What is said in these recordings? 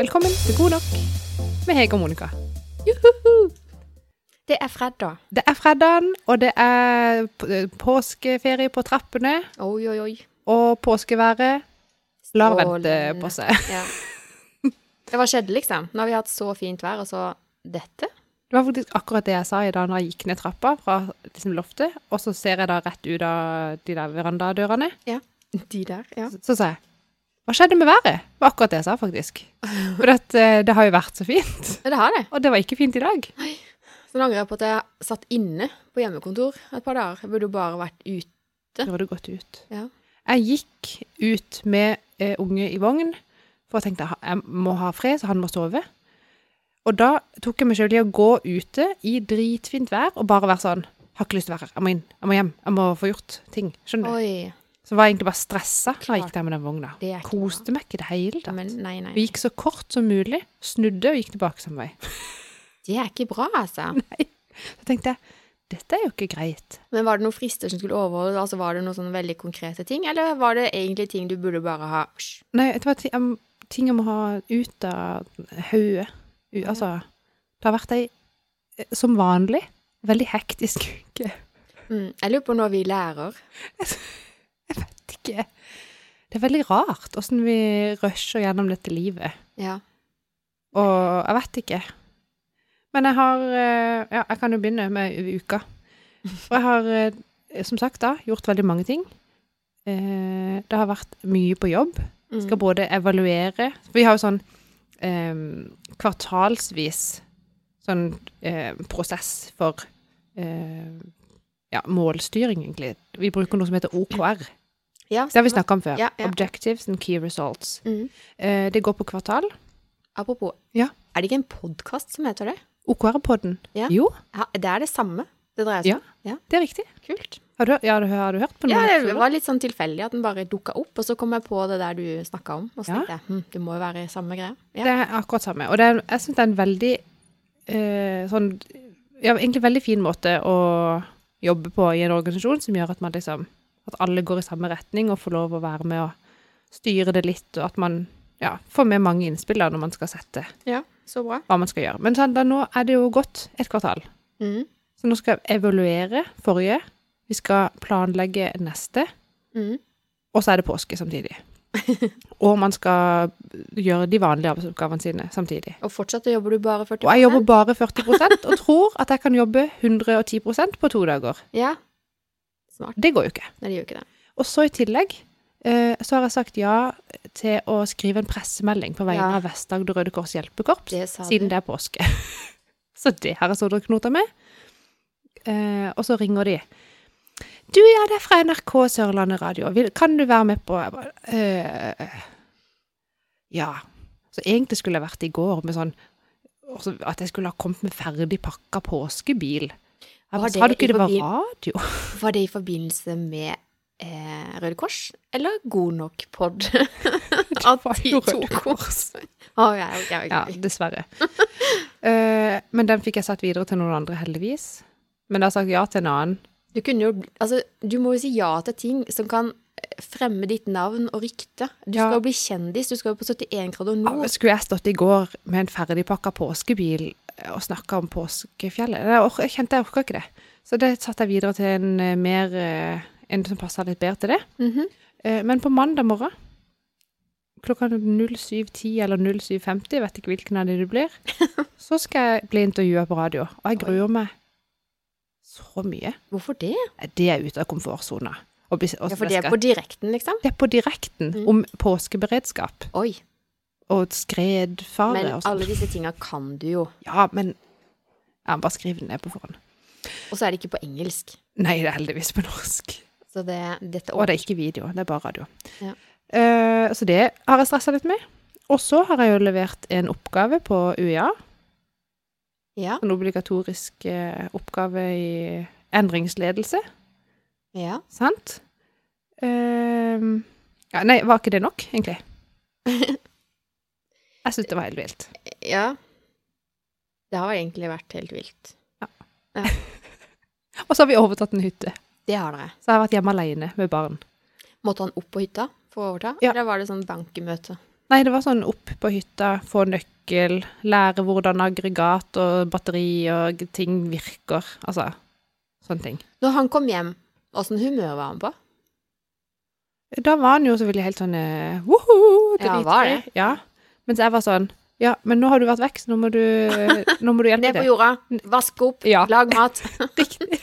Velkommen til God nok med Hege og Monica. Det er fredag. Det er fredagen, og det er påskeferie på trappene, Oi, oi, oi. og påskeværet lar vente på seg. Ja. Det Hva skjedde, liksom? Nå har vi hatt så fint vær, og så dette? Det var faktisk akkurat det jeg sa i dag når jeg gikk ned trappa fra liksom loftet, og så ser jeg da rett ut av de der verandadørene. Ja, De der, ja. Så, så sa jeg Hva skjedde med været? Det var akkurat det jeg sa, faktisk. For at, eh, det har jo vært så fint. Det har det. Og det var ikke fint i dag. Så nå angrer jeg på at jeg satt inne på hjemmekontor et par dager. Jeg burde jo bare vært ute. Det burde gått ut. Ja. Jeg gikk ut med eh, unge i vogn, for jeg tenkte jeg må ha fred, så han må sove. Og da tok jeg meg selv i å gå ute i dritfint vær og bare være sånn Har ikke lyst til å være her. Jeg må inn. Jeg må hjem. Jeg må få gjort ting. Skjønner du? Oi. Så var jeg egentlig bare stressa når jeg gikk der med den vogna. Koste meg ikke det hele tatt. Men nei, nei. Vi gikk så kort som mulig, snudde og gikk tilbake samme vei. Det er ikke bra, altså. Nei. Så tenkte jeg dette er jo ikke greit. Men var det noen frister som skulle overholdes? Altså, var det noen sånne veldig konkrete ting, eller var det egentlig ting du burde bare ha Nei, det var ting jeg må ha ut av hodet. Altså, det har vært ei, eh, som vanlig, veldig hektisk uke. Mm. Jeg lurer på når vi lærer. Jeg vet ikke. Det er veldig rart åssen vi rusher gjennom dette livet. Ja. Og jeg vet ikke. Men jeg har eh, Ja, jeg kan jo begynne med uka. For jeg har, eh, som sagt, da, gjort veldig mange ting. Eh, Det har vært mye på jobb. Jeg skal både evaluere Vi har jo sånn kvartalsvis sånn prosess for eh, ja, målstyring, egentlig. Vi bruker noe som heter OKR. Ja, Det har vi snakka om før. Ja, ja. Objectives and Key Results. Mm. Eh, det går på kvartal. Apropos, Ja. er det ikke en podkast som heter det? OKR-podden. Ja. Jo, Ja, det er det samme det dreier seg om. Ja. det er riktig. Kult. Har du, du, har du hørt på noe? Ja, det var litt sånn tilfeldig at den bare dukka opp, og så kom jeg på det der du snakka om. Og så tenkte jeg hm, det må jo være samme greie. Ja. Det er akkurat samme. Og det er, jeg syns det er en veldig eh, sånn Ja, egentlig veldig fin måte å jobbe på i en organisasjon som gjør at man liksom At alle går i samme retning og får lov å være med og styre det litt, og at man ja, får med mange innspill da når man skal sette ja, så bra. hva man skal gjøre. Men sånn, da nå er det jo gått et kvartal. Mm. Så nå skal jeg evaluere forrige. Vi skal planlegge neste. Mm. Og så er det påske samtidig. og man skal gjøre de vanlige arbeidsoppgavene sine samtidig. Og fortsatt jobber du bare 40 Og jeg jobber bare 40% og tror at jeg kan jobbe 110% på to dager. Ja. Smart. Det går jo ikke. Nei, det gjør ikke det. Og så i tillegg eh, så har jeg sagt ja til å skrive en pressemelding på vegne Ja. av Vest-Agder Røde Kors Hjelpekorps, Det siden det er påske. så det har jeg stått og knota med. Eh, og så ringer de. Du, ja, det er fra NRK Sørlandet Radio. Vil, kan du være med på eh, Ja. Så egentlig skulle jeg vært i går med sånn At jeg skulle ha kommet med ferdig pakka påskebil. Var det du ikke det var radio? Var det i forbindelse med eh, Røde Kors, eller God nok pod? At var de jo to Røde kors. Oh, ja, okay, okay. Ja, dessverre. uh, men den fikk jeg satt videre til noen andre, heldigvis. Men jeg har sagt ja til en annen. Du jo Altså, du må jo si ja til ting som kan eh, fremme ditt navn og rykte. Du skal jo bli kjendis. Du skal jo på 71 grader Ja. Skulle jeg stått i går med en ferdigpakka påskebil og snakka om påskefjellet? Jeg, kjente jeg orka ikke det. Så det satte jeg videre til en eh, mer eh, En som passa litt bedre til det. Mm -hmm. Men på mandag morgen klokka 07.10 eller 07.50, jeg vet ikke hvilken av de det blir, så skal jeg bli intervjua på radio. Og jeg gruer meg så mye. Hvorfor det? Det er ute av komfortsona. Ja, For det er på direkten, liksom? det er på direkten Mm. om påskeberedskap Oi. Og skredfare Men og sånn. alle disse tinga kan du jo. Ja, men ja, bare skriv den ned på forhånd. Og så er det ikke på engelsk. Nei, det er heldigvis på norsk. Så det, dette Og det er ikke video, det er bare radio. Ja. Uh, så det har jeg stressa litt med. Og så har jeg jo levert en oppgave på UiA. Ja. En obligatorisk uh, oppgave i endringsledelse. Ja. Sant? Uh, ja, nei, var ikke det nok, egentlig? Jeg syns det var helt vilt. ja. Det har egentlig vært helt vilt. Ja. Og så har vi overtatt en hytte. Det har dere. Så jeg har vært hjemme alene med barn. Måtte han opp på hytta for å overta? Ja. Eller var det sånn bankemøte? Nei, det var sånn opp på hytta, få nøkkel, lære hvordan aggregat og batteri og ting virker. Altså, sånne ting. Når han kom hjem, åssen humør var han på? Da var han jo selvfølgelig helt sånn uh, woho, Ja, var det? Ja. Mens jeg var sånn Ja, men nå har du vært vekk, så nå må du, nå må du hjelpe Ned på jorda, vask opp, Ja. lag mat. Riktig.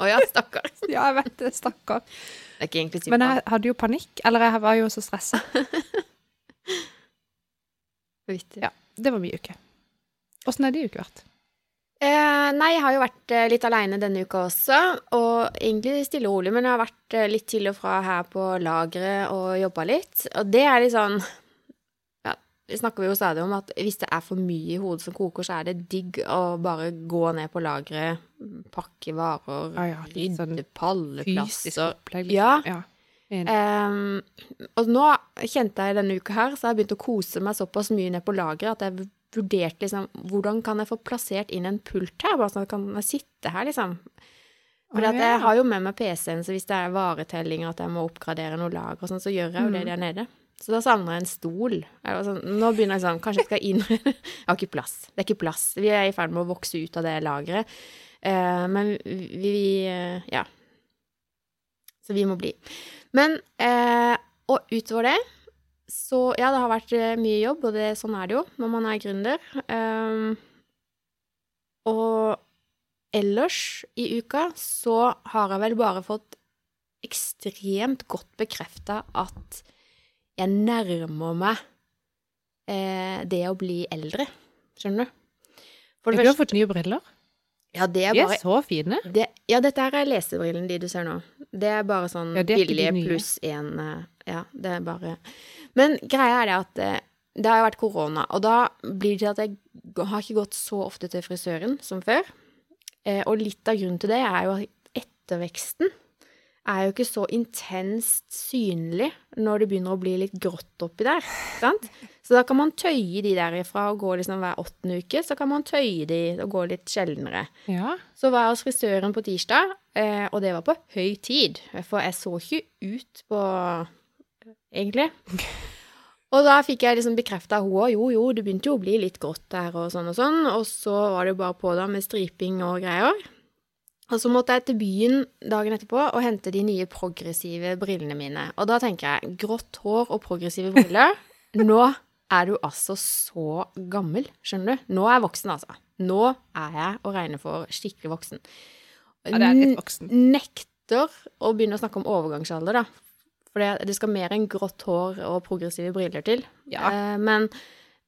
Å ja, stakkar. Ja, jeg vet det, stakkar. Det er ikke egentlig synd Men jeg hadde jo panikk. Eller jeg var jo så stressa. Vittig. Ja. Det var mye uke. Åssen har de uke vært? Eh, nei, jeg har jo vært eh, litt aleine denne uka også, og egentlig stille og rolig, men jeg har vært eh, litt til og fra her på lageret og jobba litt. Og det er litt sånn snakker vi jo stadig om, at hvis det er for mye i hodet som koker, så er det digg å bare gå ned på lageret, pakke varer, ah, ja, rydde sånn palleplasser. opplegg. Ja. ja. Enig. Ehm, og nå kjente jeg denne uka her, så har jeg begynt å kose meg såpass mye ned på lageret at jeg vurderte liksom Hvordan kan jeg få plassert inn en pult her, bare sånn at jeg kan sitte her, liksom. For at ja. jeg har jo med meg PC-en, så hvis det er varetellinger at jeg må oppgradere noe lager og sånn, så gjør jeg jo det Mm. der nede. Så da savner jeg en stol. Eller sånn, nå begynner jeg sånn Kanskje jeg skal inn Jeg har ikke plass. Det er ikke plass. Vi er i ferd med å vokse ut av det lageret. Eh, men vi, eh, Ja. Så vi må bli. Men eh, Og utover det så Ja, det har vært mye jobb, og det, sånn er det jo når man er gründer. Og ellers i uka så har jeg vel bare fått ekstremt godt bekrefta at jeg nærmer meg eh, det å bli eldre. Skjønner du? For Du har fått nye briller. Ja, det er bare, De er så fine. det, ja, dette her er lesebrillene de du ser nå. Det er bare sånn Ja, billige pluss én Ja, det er bare Men greia er det at eh, det har jo vært korona, og da blir det til at jeg har ikke gått så ofte til frisøren som før. Eh, og litt av grunnen til det er jo etterveksten er jo ikke så intenst synlig når det begynner å bli litt grått oppi der. Sant? Så da kan man tøye de derifra og gå liksom hver åttende uke, så kan man tøye de og gå litt sjeldnere. Ja. Så var jeg hos frisøren på tirsdag, eh, og det var på høy tid, for jeg så ikke ut på egentlig. Og da fikk jeg liksom bekrefta hun òg, jo jo, det begynte jo å bli litt grått der og sånn og sånn, og så var det jo bare på da med striping og greier. Og så måtte jeg til byen dagen etterpå og hente de nye progressive brillene mine. Og da tenker jeg, grått hår og progressive briller, nå er du altså så gammel, skjønner du? Nå er jeg voksen, altså. Nå er jeg å regne for skikkelig voksen. ja, det er litt voksen. Nekter å begynne å snakke om overgangsalder, da. For det, det skal mer enn grått hår og progressive briller til. Ja. Eh, men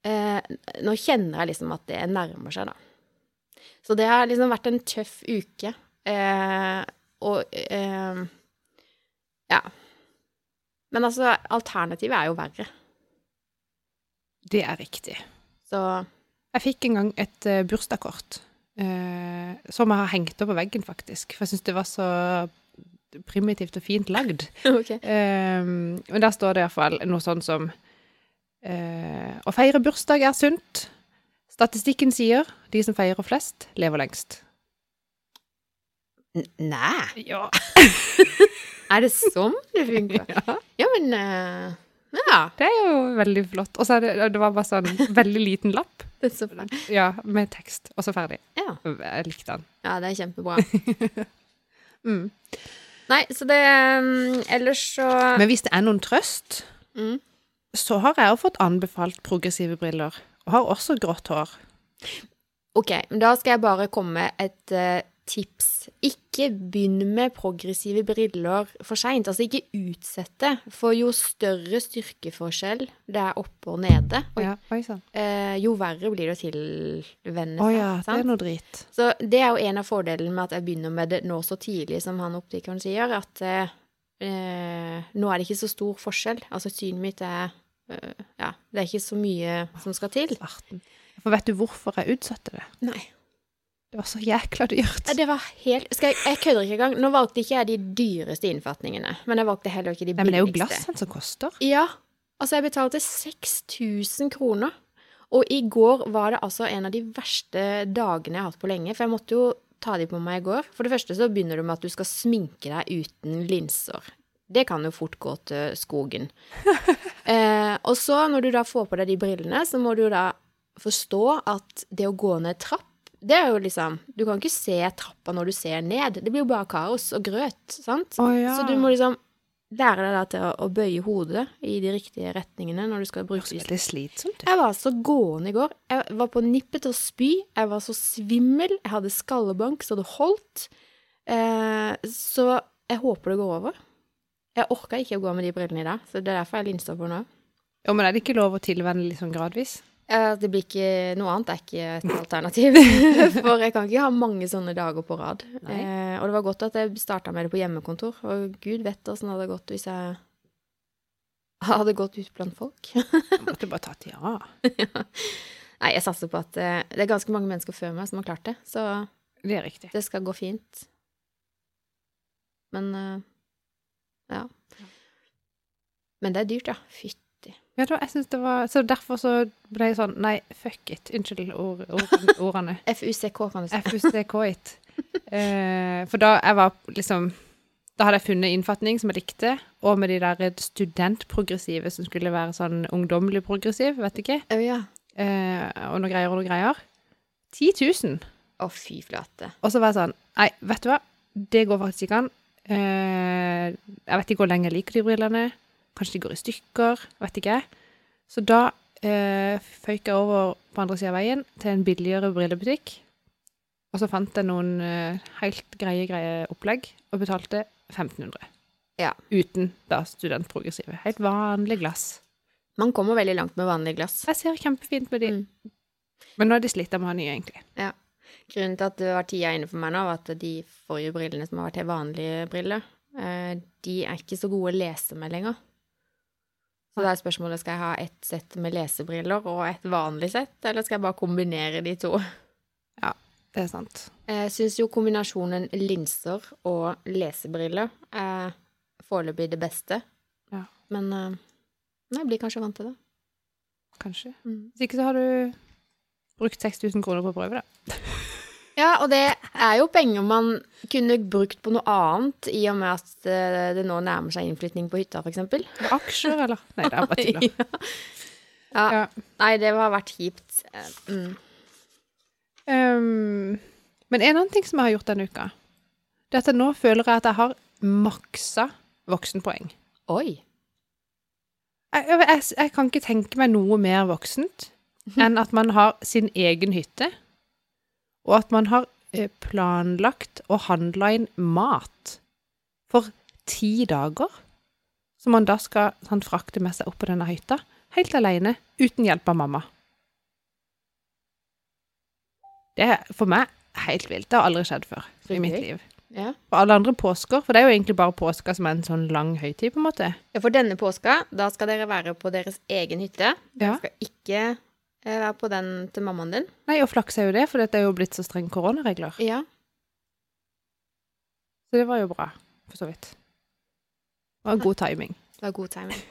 eh, nå kjenner jeg liksom at det nærmer seg, da. Så det har liksom vært en tøff uke. Eh, og eh, Ja. Men altså, alternativet er jo verre. Det er riktig. Så Jeg fikk en gang et uh, bursdagskort uh, som jeg har hengt opp på veggen, faktisk. For jeg syns det var så primitivt og fint lagd. okay. Eh, men der står det iallfall noe sånn som uh, Å feire bursdag er sunt. Statistikken sier de som feirer flest, lever lengst. N- Nei, Ja. er det sånn det funker? ja. Ja, men uh, Ja. Det er jo veldig flott. Og så er det, det var bare sånn veldig liten lapp. Det er så fint. Ja, med tekst, og så ferdig. Ja. Jeg likte den. ja, det er kjempebra. Mm. Nei, så det um, Ellers så Men hvis det er noen trøst, mm. så har jeg jo fått anbefalt progressive briller. Og har også grått hår. OK, men da skal jeg bare komme med et eh, tips. Ikke begynn med progressive briller for seint. Altså, ikke utsett det. For jo større styrkeforskjell det er oppe og nede, Ja, eh, jo verre blir det å tilvenne Å seg. ja, det er noe drit. Så det er jo en av fordelene med at jeg begynner med det nå så tidlig, som han optikeren sier, at eh, eh, nå er det ikke så stor forskjell. Altså synet mitt er eh, Ja, det er ikke så mye som skal til. Svarten. For vet du hvorfor jeg utsatte det? Nei. Det var så jækla dyrt. Det var helt jeg, jeg kødder ikke engang. Nå valgte ikke jeg de dyreste innfatningene, men jeg valgte heller ikke de Nei, men det er jo billigste. glassen som koster. Ja. Altså, jeg betalte 6000 kroner. Og i går var det altså en av de verste dagene jeg har hatt på lenge, for jeg måtte jo ta de på meg i går. For det første så begynner du med at du skal sminke deg uten linser. det kan jo fort gå til skogen. eh, og så, når du da får på deg de brillene, så må du da forstå at det å gå ned trapp, det er jo liksom Du kan ikke se trappa når du ser ned. Det blir jo bare kaos og grøt, sant? Oh, ja. Så du må liksom lære deg da til å, å bøye hodet i de riktige retningene når du skal bruke Det er slitsomt. jeg var så gående i går. Jeg var på nippet til å spy. Jeg var så svimmel. Jeg hadde skallebank så det holdt. Eh, så jeg håper det går over. Jeg orka ikke å gå med de brillene i dag, så det er derfor jeg linser på nå. Jo, men er det ikke lov å tilvenne sånn gradvis? Eh, det blir ikke Noe annet er ikke et alternativ. For jeg kan ikke ha mange sånne dager på rad. Eh, og det var godt at jeg starta med det på hjemmekontor. Og gud vet åssen det hadde gått hvis jeg hadde gått ut blant folk. Jeg måtte bare ta ja. ja. Nei, jeg satser på at eh, det er ganske mange mennesker før meg som har klart det. Så Det er det skal gå fint. Men eh, ja. Men det er dyrt, ja. Fytti. Ja, da, jeg synes det var Så derfor så ble jeg sånn Nei, fuck it. Unnskyld ord, ord, ordene. FUCK, kan du si. FUCK-it. Eh, for da jeg var liksom Da hadde jeg funnet innfatning som jeg likte, og med de der studentprogressive som skulle være sånn ungdommelig progressiv, vet ikke. Oh, ja. Eh, og noe greier og noe greier. 10 000. Å, fy flate. Og så var jeg sånn Nei, vet du hva? Det går faktisk ikke an. Eh, jeg vet ikke hvor lenge jeg liker de brillene. Kanskje de går i stykker. Vet ikke. Så da eh, føyk jeg over på andre sida av veien til en billigere brillebutikk. Og så fant jeg noen eh, helt greie, greie opplegg, og betalte 1500. Ja. Uten da studentprogressive. Helt vanlig glass. Man kommer veldig langt med vanlig glass. Jeg ser kjempefint med de. Mm. Men nå er de slitt, av å ha nye, egentlig. Grunnen til at det var tida inne for meg nå, var at de forrige brillene som har vært helt vanlige briller, eh, de er ikke så gode å lese med lenger. Så da er spørsmålet skal jeg ha ett sett med lesebriller og et vanlig sett, eller skal jeg bare kombinere de to? Ja, Det er sant. Jeg syns jo kombinasjonen linser og lesebriller er foreløpig det beste. Ja. Men eh, jeg blir kanskje vant til det. Kanskje. Mm. Hvis ikke så har du brukt 6000 kroner på å prøve det. Ja, og det er jo penger man kunne brukt på noe annet, i og med at eh, det nå nærmer seg innflytning på hytta, eksempel. Aksjer, eller? Nei, det er bare tull. da. ja. Ja. Nei, det har vært kjipt. Eh, Mm. Um, men en annen ting som jeg har gjort denne uka, det er at jeg nå føler jeg at jeg har maksa voksenpoeng. Oi. Jeg, jeg, jeg kan ikke tenke meg noe mer voksent enn at man har sin egen hytte, og at man har eh, planlagt å handle inn mat for ti dager, som man da skal sånn, frakte med seg opp på denne hytta, helt alene, uten hjelp av mamma. Det er for meg helt vilt. Det har aldri skjedd før i mitt liv. Ja. For alle andre påsker, for det er jo egentlig bare påska som er en sånn lang høytid, på en måte. Ja, For denne påska, da skal dere være på deres egen hytte. Dere Ja. skal ikke være på den til mammaen din. Nei, og flaks er jo det, for det er jo blitt så strenge koronaregler. Ja. Så det var jo bra, for så vidt. Det var god timing. Det var god timing.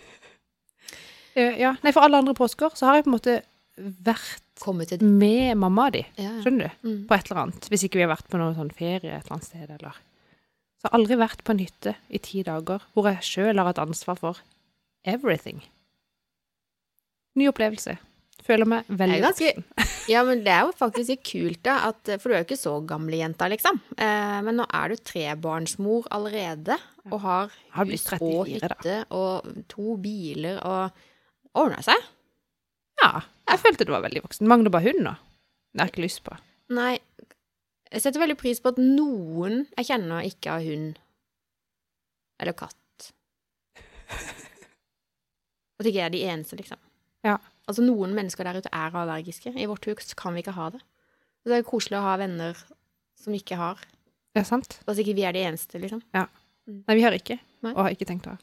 Eh, Ja, nei, for alle andre påsker så har jeg på en måte vært med mamma di, ja. skjønner du, Mm. på et eller annet. Hvis ikke vi har vært på noen sånn ferie et eller annet sted, eller. Så jeg har aldri vært på en hytte i ti dager hvor jeg sjøl har et ansvar for everything. Ny opplevelse. Føler meg veldig voksen. Ja, men det er jo faktisk litt kult, da. At, for du er jo ikke så gamle jenta, liksom. Eh, men nå er du trebarnsmor allerede, og har har hus og 34 da. hytte og to biler og ordna seg. Ja, jeg følte du var veldig voksen. Mangler bare hund nå. Det har jeg ikke lyst på. Nei, jeg setter veldig pris på at noen jeg kjenner ikke har hund eller katt. At ikke jeg er de eneste, liksom. Ja. Altså, noen mennesker der ute er allergiske. I vårt hus kan vi ikke ha det. Det er koselig å ha venner som ikke har. Det er sant? Altså ikke vi er de eneste, liksom. Nei, vi har ikke, Nei. og har ikke tenkt å ha.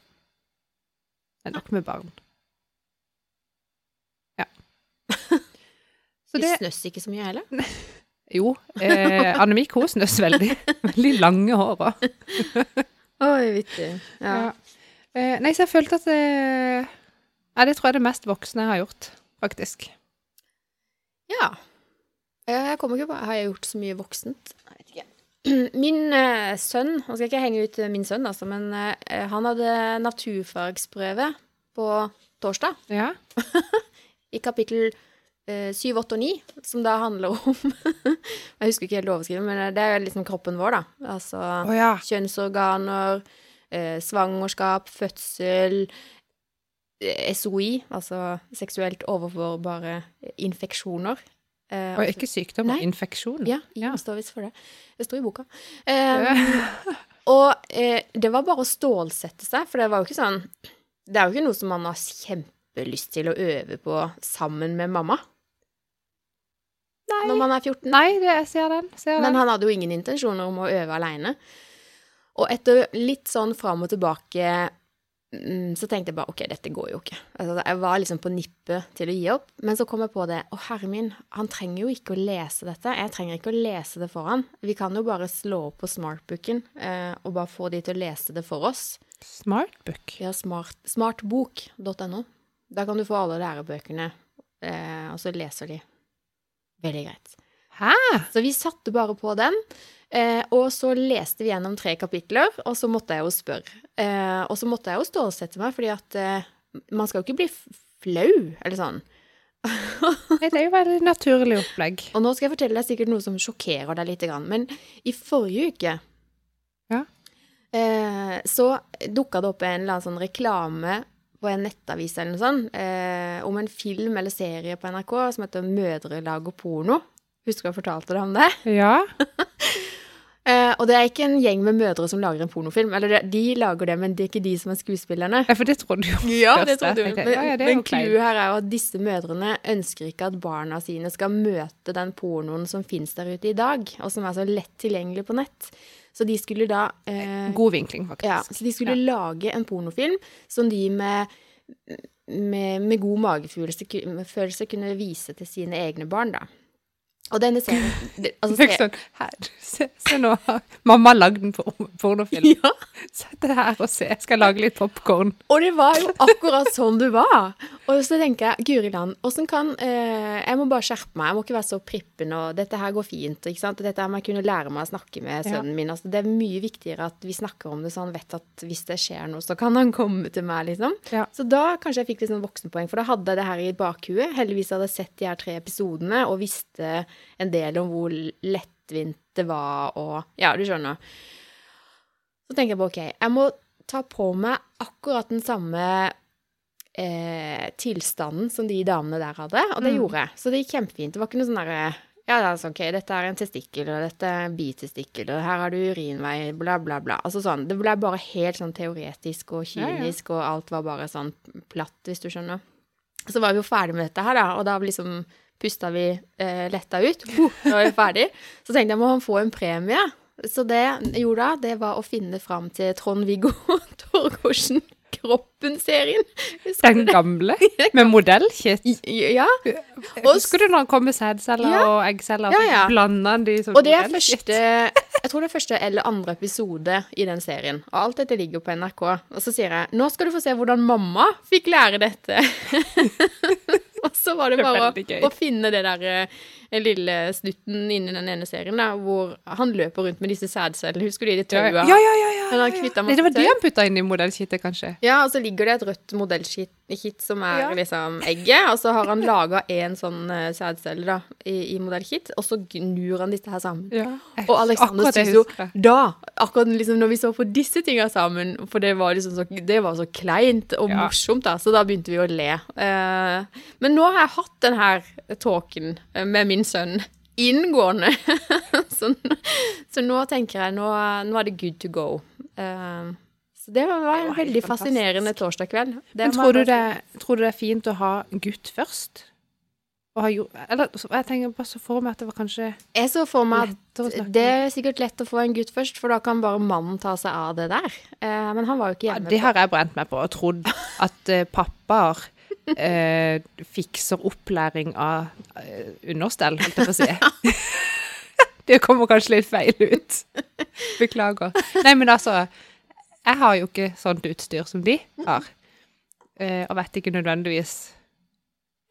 Det er nok med barn. Ja. Så Vi det snøss ikke så mye heller. Jo, eh, Annemik hun snøss veldig. Veldig lange hår òg. Oi, vittig. Ja. Ja. Eh, nei, så jeg følte at eh, Ja, det tror jeg er det mest voksne jeg har gjort, faktisk. ja. Eh, Jeg kommer ikke på Har jeg gjort så mye voksent? Jeg vet ikke. min eh, sønn Nå skal jeg ikke henge ut eh, min sønn, altså, men eh, han hadde naturfagsprøve på torsdag Ja. i kapittel eh, 7, 8 og 9, som da handler om Jeg husker ikke helt overskrivet, men det er liksom kroppen vår, da. Altså oh, ja. kjønnsorganer, eh, svangerskap, fødsel, eh, SOI, altså seksuelt overførbare infeksjoner. Eh, Og ikke sykdom, men infeksjon. Ja, Ja. det står visst for det. Det står i boka. Eh, og eh, det var bare å stålsette seg, for det var jo ikke sånn Det er jo ikke noe som man har kjempelyst til å øve på sammen med mamma Nei. når man er 14. Nei, det, jeg ser den. Ser Men den. han hadde jo ingen intensjoner om å øve aleine. Og etter litt sånn fram og tilbake så tenkte jeg bare OK, dette går jo ikke. Altså, jeg var liksom på nippet til å gi opp. Men så kom jeg på det. Å, herre min, han trenger jo ikke å lese dette. Jeg trenger ikke å lese det for han. Vi kan jo bare slå opp på smartbooken eh, og bare få de til å lese det for oss. Smartbook. Ja, smart, smartbok.no. Da kan du få alle lærebøkene, eh, og så leser de. Veldig greit. Hæ? Så vi satte bare på den, eh, og så leste vi gjennom tre kapitler, og så måtte jeg jo spørre. Eh, og så måtte jeg jo stålsette meg, fordi at eh, man skal jo ikke bli flau, eller sånn. Nei, Det er jo veldig naturlig opplegg. Og nå skal jeg fortelle deg sikkert noe som sjokkerer deg litt, men i forrige uke Ja. eh, så dukka det opp en eller annen sånn reklame på en nettavis eller noe sånt, eh, om en film eller serie på NRK som heter Mødre lager porno. Husker du jeg fortalte deg om det? Ja. Eh, og det er ikke en gjeng med mødre som lager en pornofilm. Eller det, de lager det, men det er ikke de som er skuespillerne. Ja, for det trodde du jo Ja, det trodde du. Men, ja, ja, men clouet her er jo at disse mødrene ønsker ikke at barna sine skal møte den pornoen som fins der ute i dag, og som er så lett tilgjengelig på nett. Så de skulle da uh, God vinkling, faktisk. ja, så de skulle lage en pornofilm som de med, med, med god magefølelse ku- følelse kunne vise til sine egne barn, da. Og denne serien altså, se- sånn, her, se, se nå, har mamma lagd en por- pornofilm. Ja. Sett deg her og se, jeg skal lage litt popcorn. Og det var jo akkurat sånn du var. Og så tenker jeg, Guri land, åssen kan eh, Jeg må bare skjerpe meg, jeg må ikke være så prippen, og dette her går fint, ikke sant. Og dette her må jeg kunne lære meg å snakke med Ja. sønnen min. Altså, det er mye viktigere at vi snakker om det, så han vet at hvis det skjer noe, så kan han komme til meg, liksom. Ja. Så da kanskje jeg fikk litt sånn voksenpoeng, for da hadde jeg det her i bakhuet. Heldigvis hadde jeg sett de her tre episodene og visste en del om hvor lettvint det var, og Ja, du skjønner. Så tenker jeg på, OK, jeg må ta på meg akkurat den samme eh, tilstanden som de damene der hadde, og det Mm. gjorde jeg. Så det gikk kjempefint. Det var ikke noe sånn derre ja, det er altså, ok, dette er en testikkel, og dette er en bitestikkel, og her har du urinvei, bla, bla, bla. Altså sånn, det ble bare helt sånn teoretisk og Ja, ja. kynisk, og alt var bare sånn platt, hvis du skjønner. Så var vi jo ferdig med dette her, da, og da liksom pusta vi eh, letta ut. Uh, er vi ferdig. Så tenkte jeg, må han få en premie? Så det jeg gjorde da, det var å finne fram til Trond-Viggo Torgersen, Kroppen-serien. Den gamle, med modellkit. Ja. Husker du når han kom med sædceller Ja. og eggceller, Ja, ja. blanda de som Og det er første Jeg tror det er første eller andre episode i den serien. Og alt dette ligger på NRK. Og så sier jeg nå skal du få se hvordan mamma fikk lære dette. og så var det bare det å, å finne det der eh, lille snutten inni den ene serien da, hvor han løper rundt med disse sædcellene. Husker du de Ja, taua? ja, ja. ja, ja, Han Nei, det var det han putta inn i modellkittet, kanskje. Ja, og så ligger det et rødt modellkitt som er Ja. liksom egget, og så har han laga en sånn uh, sædcelle da, i, i modellkitt, og så gnur han disse her sammen. Ja. Og Alexander syntes jo da, akkurat liksom når vi så på disse tinga sammen, for det var liksom så, det var så kleint og Ja. morsomt, da, så da begynte vi å le. Uh, men nå har jeg hatt den her talken eh, med min sønn inngående, så, så nå tenker jeg, nå, nå er det good to go. Eh, så det var Det en var veldig veldig fascinerende torsdag kveld. Det Men tror du, det, tror du det er fint å ha gutt først? Og ha, jo- eller jeg tenker bare så for meg at det var kanskje. Jeg så for meg at det er sikkert lett å få en gutt først, for da kan bare mannen ta seg av det der. Eh, men han var jo ikke ja, hjemme. Det har jeg brent meg på, og trodd at uh, pappaer eh, fikser opplæring av understell, holdt jeg på å si. det kommer kanskje litt feil ut. Beklager. Nei, men altså, jeg har jo ikke sånt utstyr som de har. Eh, og vet ikke nødvendigvis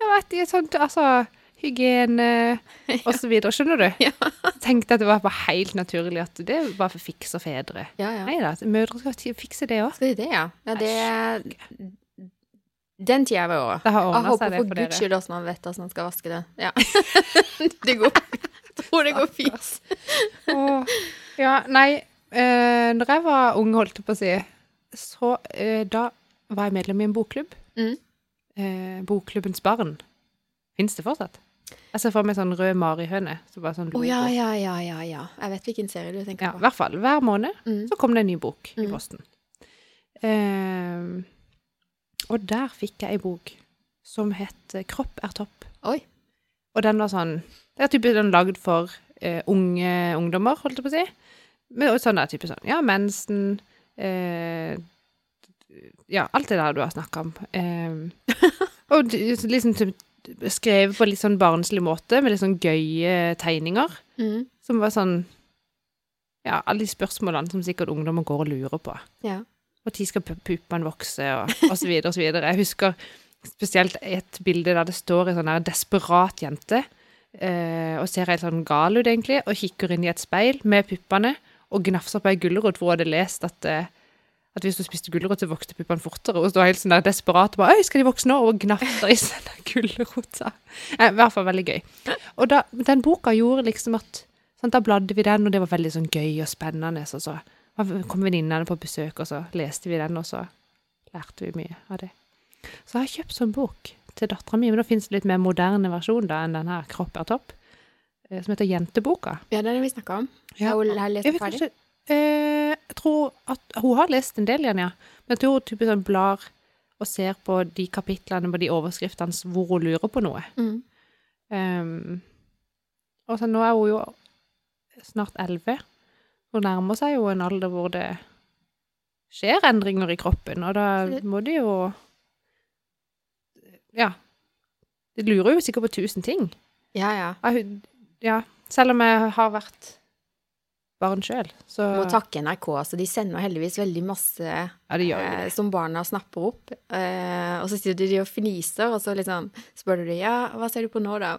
Jeg vet ikke sånt Altså, hygiene og så videre. Skjønner du? Ja. Tenkte at det var bare helt naturlig at det var for fikser fedre. Ja, ja. Nei da, mødre skal fikse det òg. Skal de det, ja? Ja, det Den tida er over. Det har Jeg håper for guds skyld hvordan han vet hvordan han skal vaske det. Ja. det går tror det går fint. Åh. Ja, nei eh, Når jeg var ung, holdt jeg på å si, så eh, da var jeg medlem i en bokklubb. Mm. Eh, Bokklubbens barn. Fins det fortsatt? Jeg ser for meg sånn rød marihøne. Så sånn Å ja, ja, ja, ja, ja. Jeg vet hvilken serie du tenker Ja, i hvert fall. Hver måned Mm. så kom det en ny bok i Mm. posten. Eh, og der fikk jeg ei bok som het 'Kropp er topp'. Oi. Og den var sånn Det er typisk sånn lagd for eh, unge ungdommer, holdt jeg på å si. Men også sånn der type sånn Ja, mensen eh, Ja, alt det der du har snakka om. Eh, og liksom skrevet på litt sånn barnslig måte, med litt sånn gøye tegninger. Mm. Som var sånn Ja, alle de spørsmålene som sikkert ungdommer går og lurer på. Ja. Når skal pu- puppene vokse, og, og så videre og så videre. Jeg husker spesielt et bilde der det står en sånn der desperat jente, og ser helt sånn gal ut egentlig, og kikker inn i et speil med puppene, og gnafser på ei gulrot hvor hun hadde lest at, eh, at hvis du spiste gulrot, så vokste puppene fortere. Og så var helt sånn der desperat og bare 'Øy, skal de vokse nå?' Og gnafser i seg den gulrota. Eh, I hvert fall veldig gøy. Og da, den boka gjorde liksom at sånn, Da bladde vi den, og det var veldig sånn gøy og spennende. Og så kom venninnene på besøk, og så leste vi den, og så lærte vi mye av det. Så jeg har kjøpt sånn bok til dattera mi, men da fins det litt mer moderne versjon da enn den her 'Kropp er topp', eh, som heter Jenteboka. ja, den har vi snakka om. Ja. Har hun lest den ferdig? eh, Jeg tror at hun har lest en del igjen, ja. Men jeg tror hun typisk sånn blar og ser på de kapitlene på de overskriftene hvor hun lurer på noe. Mm. Um, og så nå er hun jo snart elleve. Hun nærmer seg jo en alder hvor det skjer endringer i kroppen, og da må de jo Ja. De lurer jo sikkert på tusen ting. Ja, ja. Ja, hun- Ja, selv om jeg har vært barn sjøl, så Må takke NRK. Altså, de sender heldigvis veldig masse Ja, eh, som barna snapper opp. Eh, og så sitter de og fniser, og så liksom spør du de, ja, hva ser du på nå, da?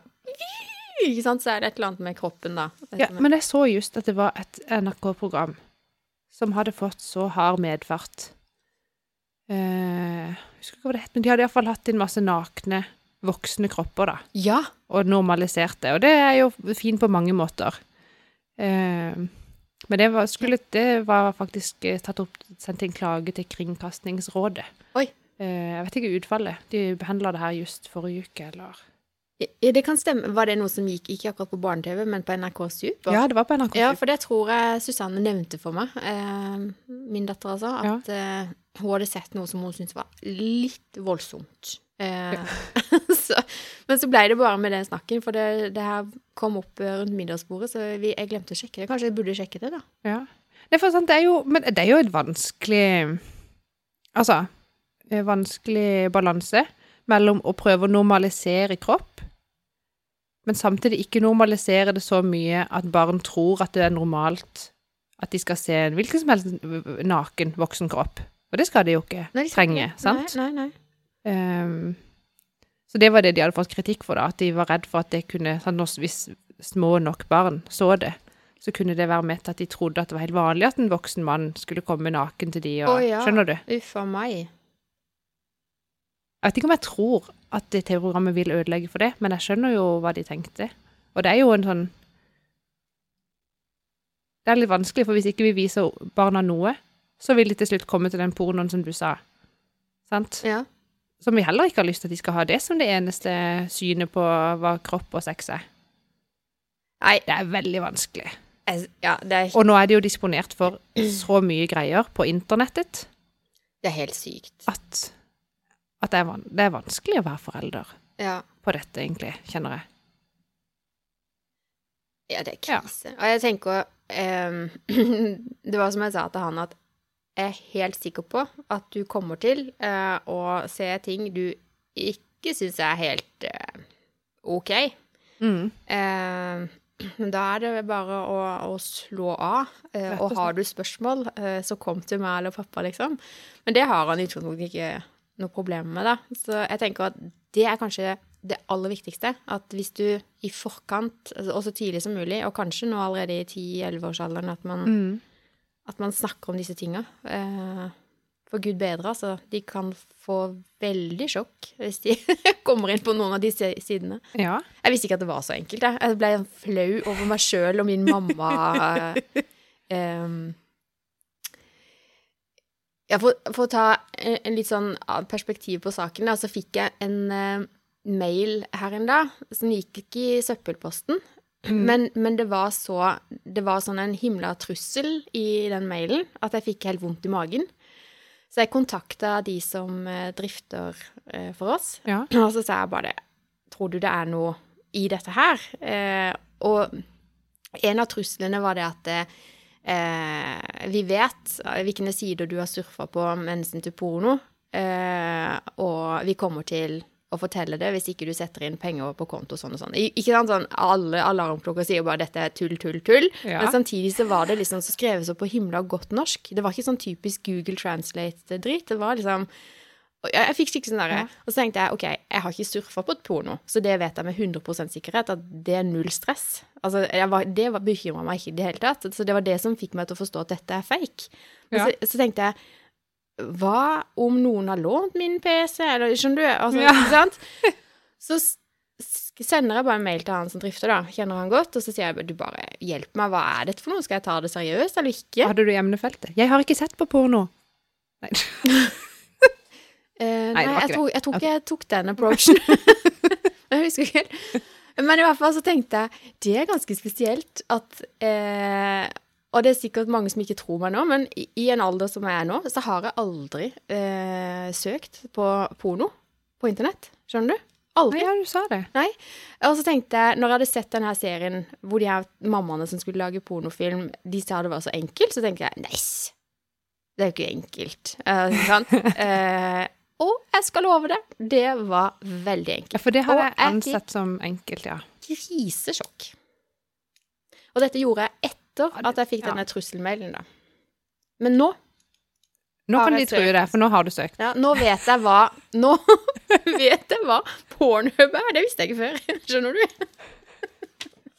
Ikke sant? Så er det et eller annet med kroppen, da. Ja, men jeg så just at det var et NRK-program som hadde fått så hard medfart. Eh, husker ikke hva det het, men de hadde iallfall hatt inn masse nakne, voksne kropper, da. ja. Og normalisert det. Og det er jo fint på mange måter. Eh, men det var, skulle, det var faktisk eh, tatt opp, sendt inn klage til Kringkastingsrådet. Oi. Eh, jeg vet ikke utfallet. De behandla det her just forrige uke, eller Ja, det kan stemme. Var det noe som gikk ikke akkurat på barne-TV, men på NRK Super? Ja, det var på NRK. Ja, for det tror jeg Susanne nevnte for meg, eh, min datter altså, at eh, hun hadde sett noe som hun syntes var litt voldsomt. Eh, så, men så ble det bare med den snakken, for det, det her kom opp eh, rundt middagsbordet, så vi, jeg glemte å sjekke det. Kanskje jeg burde sjekke det, da. Ja. Nei, for sant, det er jo Men det er jo et vanskelig Altså en vanskelig balanse mellom å prøve å normalisere kropp, men samtidig ikke normalisere det så mye at barn tror at det er normalt at de skal se en hvilken som helst naken voksen kropp. Og det skal de jo ikke Nei, de trenge, ikke sant? Nei, nei, nei. Um, så det var det de hadde fått kritikk for, da. At de var redd for at det kunne sånn, Hvis små nok barn så det, så kunne det være med til at de trodde at det var helt vanlig at en voksen mann skulle komme naken til de, og Å, ja. Skjønner du? Uff a meg. Jeg vet ikke om jeg tror at det TV-programmet vil ødelegge for det, men jeg skjønner jo hva de tenkte. Og det er jo en sånn Det er litt vanskelig, for hvis ikke vi viser barna noe, så vil de til slutt komme til den pornoen som du sa. Sant? Ja. Som vi heller ikke har lyst til at de skal ha det som det eneste synet på hva kropp og sex er. Nei, Det er veldig vanskelig. jeg, ja, det er, Og nå er det jo disponert for så mye greier på internettet det er helt sykt. at, at det, er det er vanskelig å være forelder Ja. på dette, egentlig, kjenner jeg. Ja, det er Ja. Og jeg tenker um, Det var som jeg sa til han, at er helt sikker på at du kommer til eh, å se ting du ikke syns er helt eh, OK. Mm. Eh, da er det bare å, å slå av. Og har du spørsmål, så kom til meg eller pappa, liksom. Men det har han i utgangspunktet ikke noe problem med, da. Så jeg tenker at det er kanskje det aller viktigste. At hvis du i forkant, altså, og så tidlig som mulig, og kanskje nå allerede i 10-11-årsalderen, at, man- Mm. At man snakker om disse tinga. Eh, for gud bedre, altså. De kan få veldig sjokk hvis de kommer inn på noen av de sidene. Ja. Jeg visste ikke at det var så enkelt. Jeg, jeg ble flau over meg sjøl og min mamma. um, ja, for, for å ta en, en litt sånn perspektiv på saken, da, så fikk jeg en uh, mail her en dag som gikk ikke i søppelposten. Men, men det var så Det var sånn en himla trussel i den mailen at jeg fikk helt vondt i magen. Så jeg kontakta de som eh, drifter eh, for oss, Ja. og så sa jeg bare Tror du det er noe i dette her? Eh, og en av truslene var det at eh, vi vet eh, hvilke sider du har surfa på med hensyn til porno, eh, og vi kommer til å fortelle det hvis ikke du setter inn penger på konto sånn og sånn. Ikke sant sånn alle alarmklokker sier bare dette er tull, tull, tull, Ja. men samtidig så var det liksom så skrevet så på himla godt norsk. Det var ikke sånn typisk Google Translate-drit. Det var liksom jeg, fikk skikkelig sånn derre Ja. Og så tenkte jeg OK, jeg har ikke surfa på et porno, så det vet jeg med 100% sikkerhet at det er null stress. Altså, var, det bekymra meg ikke i det hele tatt. Så det var det som fikk meg til å forstå at dette er fake. Men Ja. så, så tenkte jeg Hva om noen har lånt min PC, eller skjønner du? Altså, Ja. ikke sant? Så sender jeg bare en mail til han som drifter, da. Kjenner han godt. Og så sier jeg du bare hjelp meg, hva er dette for noe? Skal jeg ta det seriøst eller ikke? Hadde du emnefeltet? Jeg har ikke sett på porno. Nei. uh, Nei, jeg, tok, jeg, tok, jeg tok den approachen. jeg husker ikke helt. Men i hvert fall så tenkte jeg det er ganske spesielt at eh, Og det er sikkert mange som ikke tror meg nå, men i, i en alder som jeg er nå, så har jeg aldri eh, søkt på porno på internett. Skjønner du? Aldri. Ja, du sa det. Nei. Og så tenkte jeg, når jeg hadde sett denne serien hvor de her mammaene som skulle lage pornofilm, de sa det var så enkelt, så tenkte jeg nei, det er jo ikke enkelt. Eh, sånn. Eh, og jeg skal love det, det var veldig enkelt. Ja, for det har jeg ansett som enkelt, ja. Krisesjokk. Og dette gjorde jeg etter Det- at jeg fikk ja. denne trusselmailen, da. Men nå, Nå kan de tro det, for nå har du søkt. ja, nå vet jeg hva Nå vet jeg hva pornhub er. Det visste jeg ikke før. Skjønner du?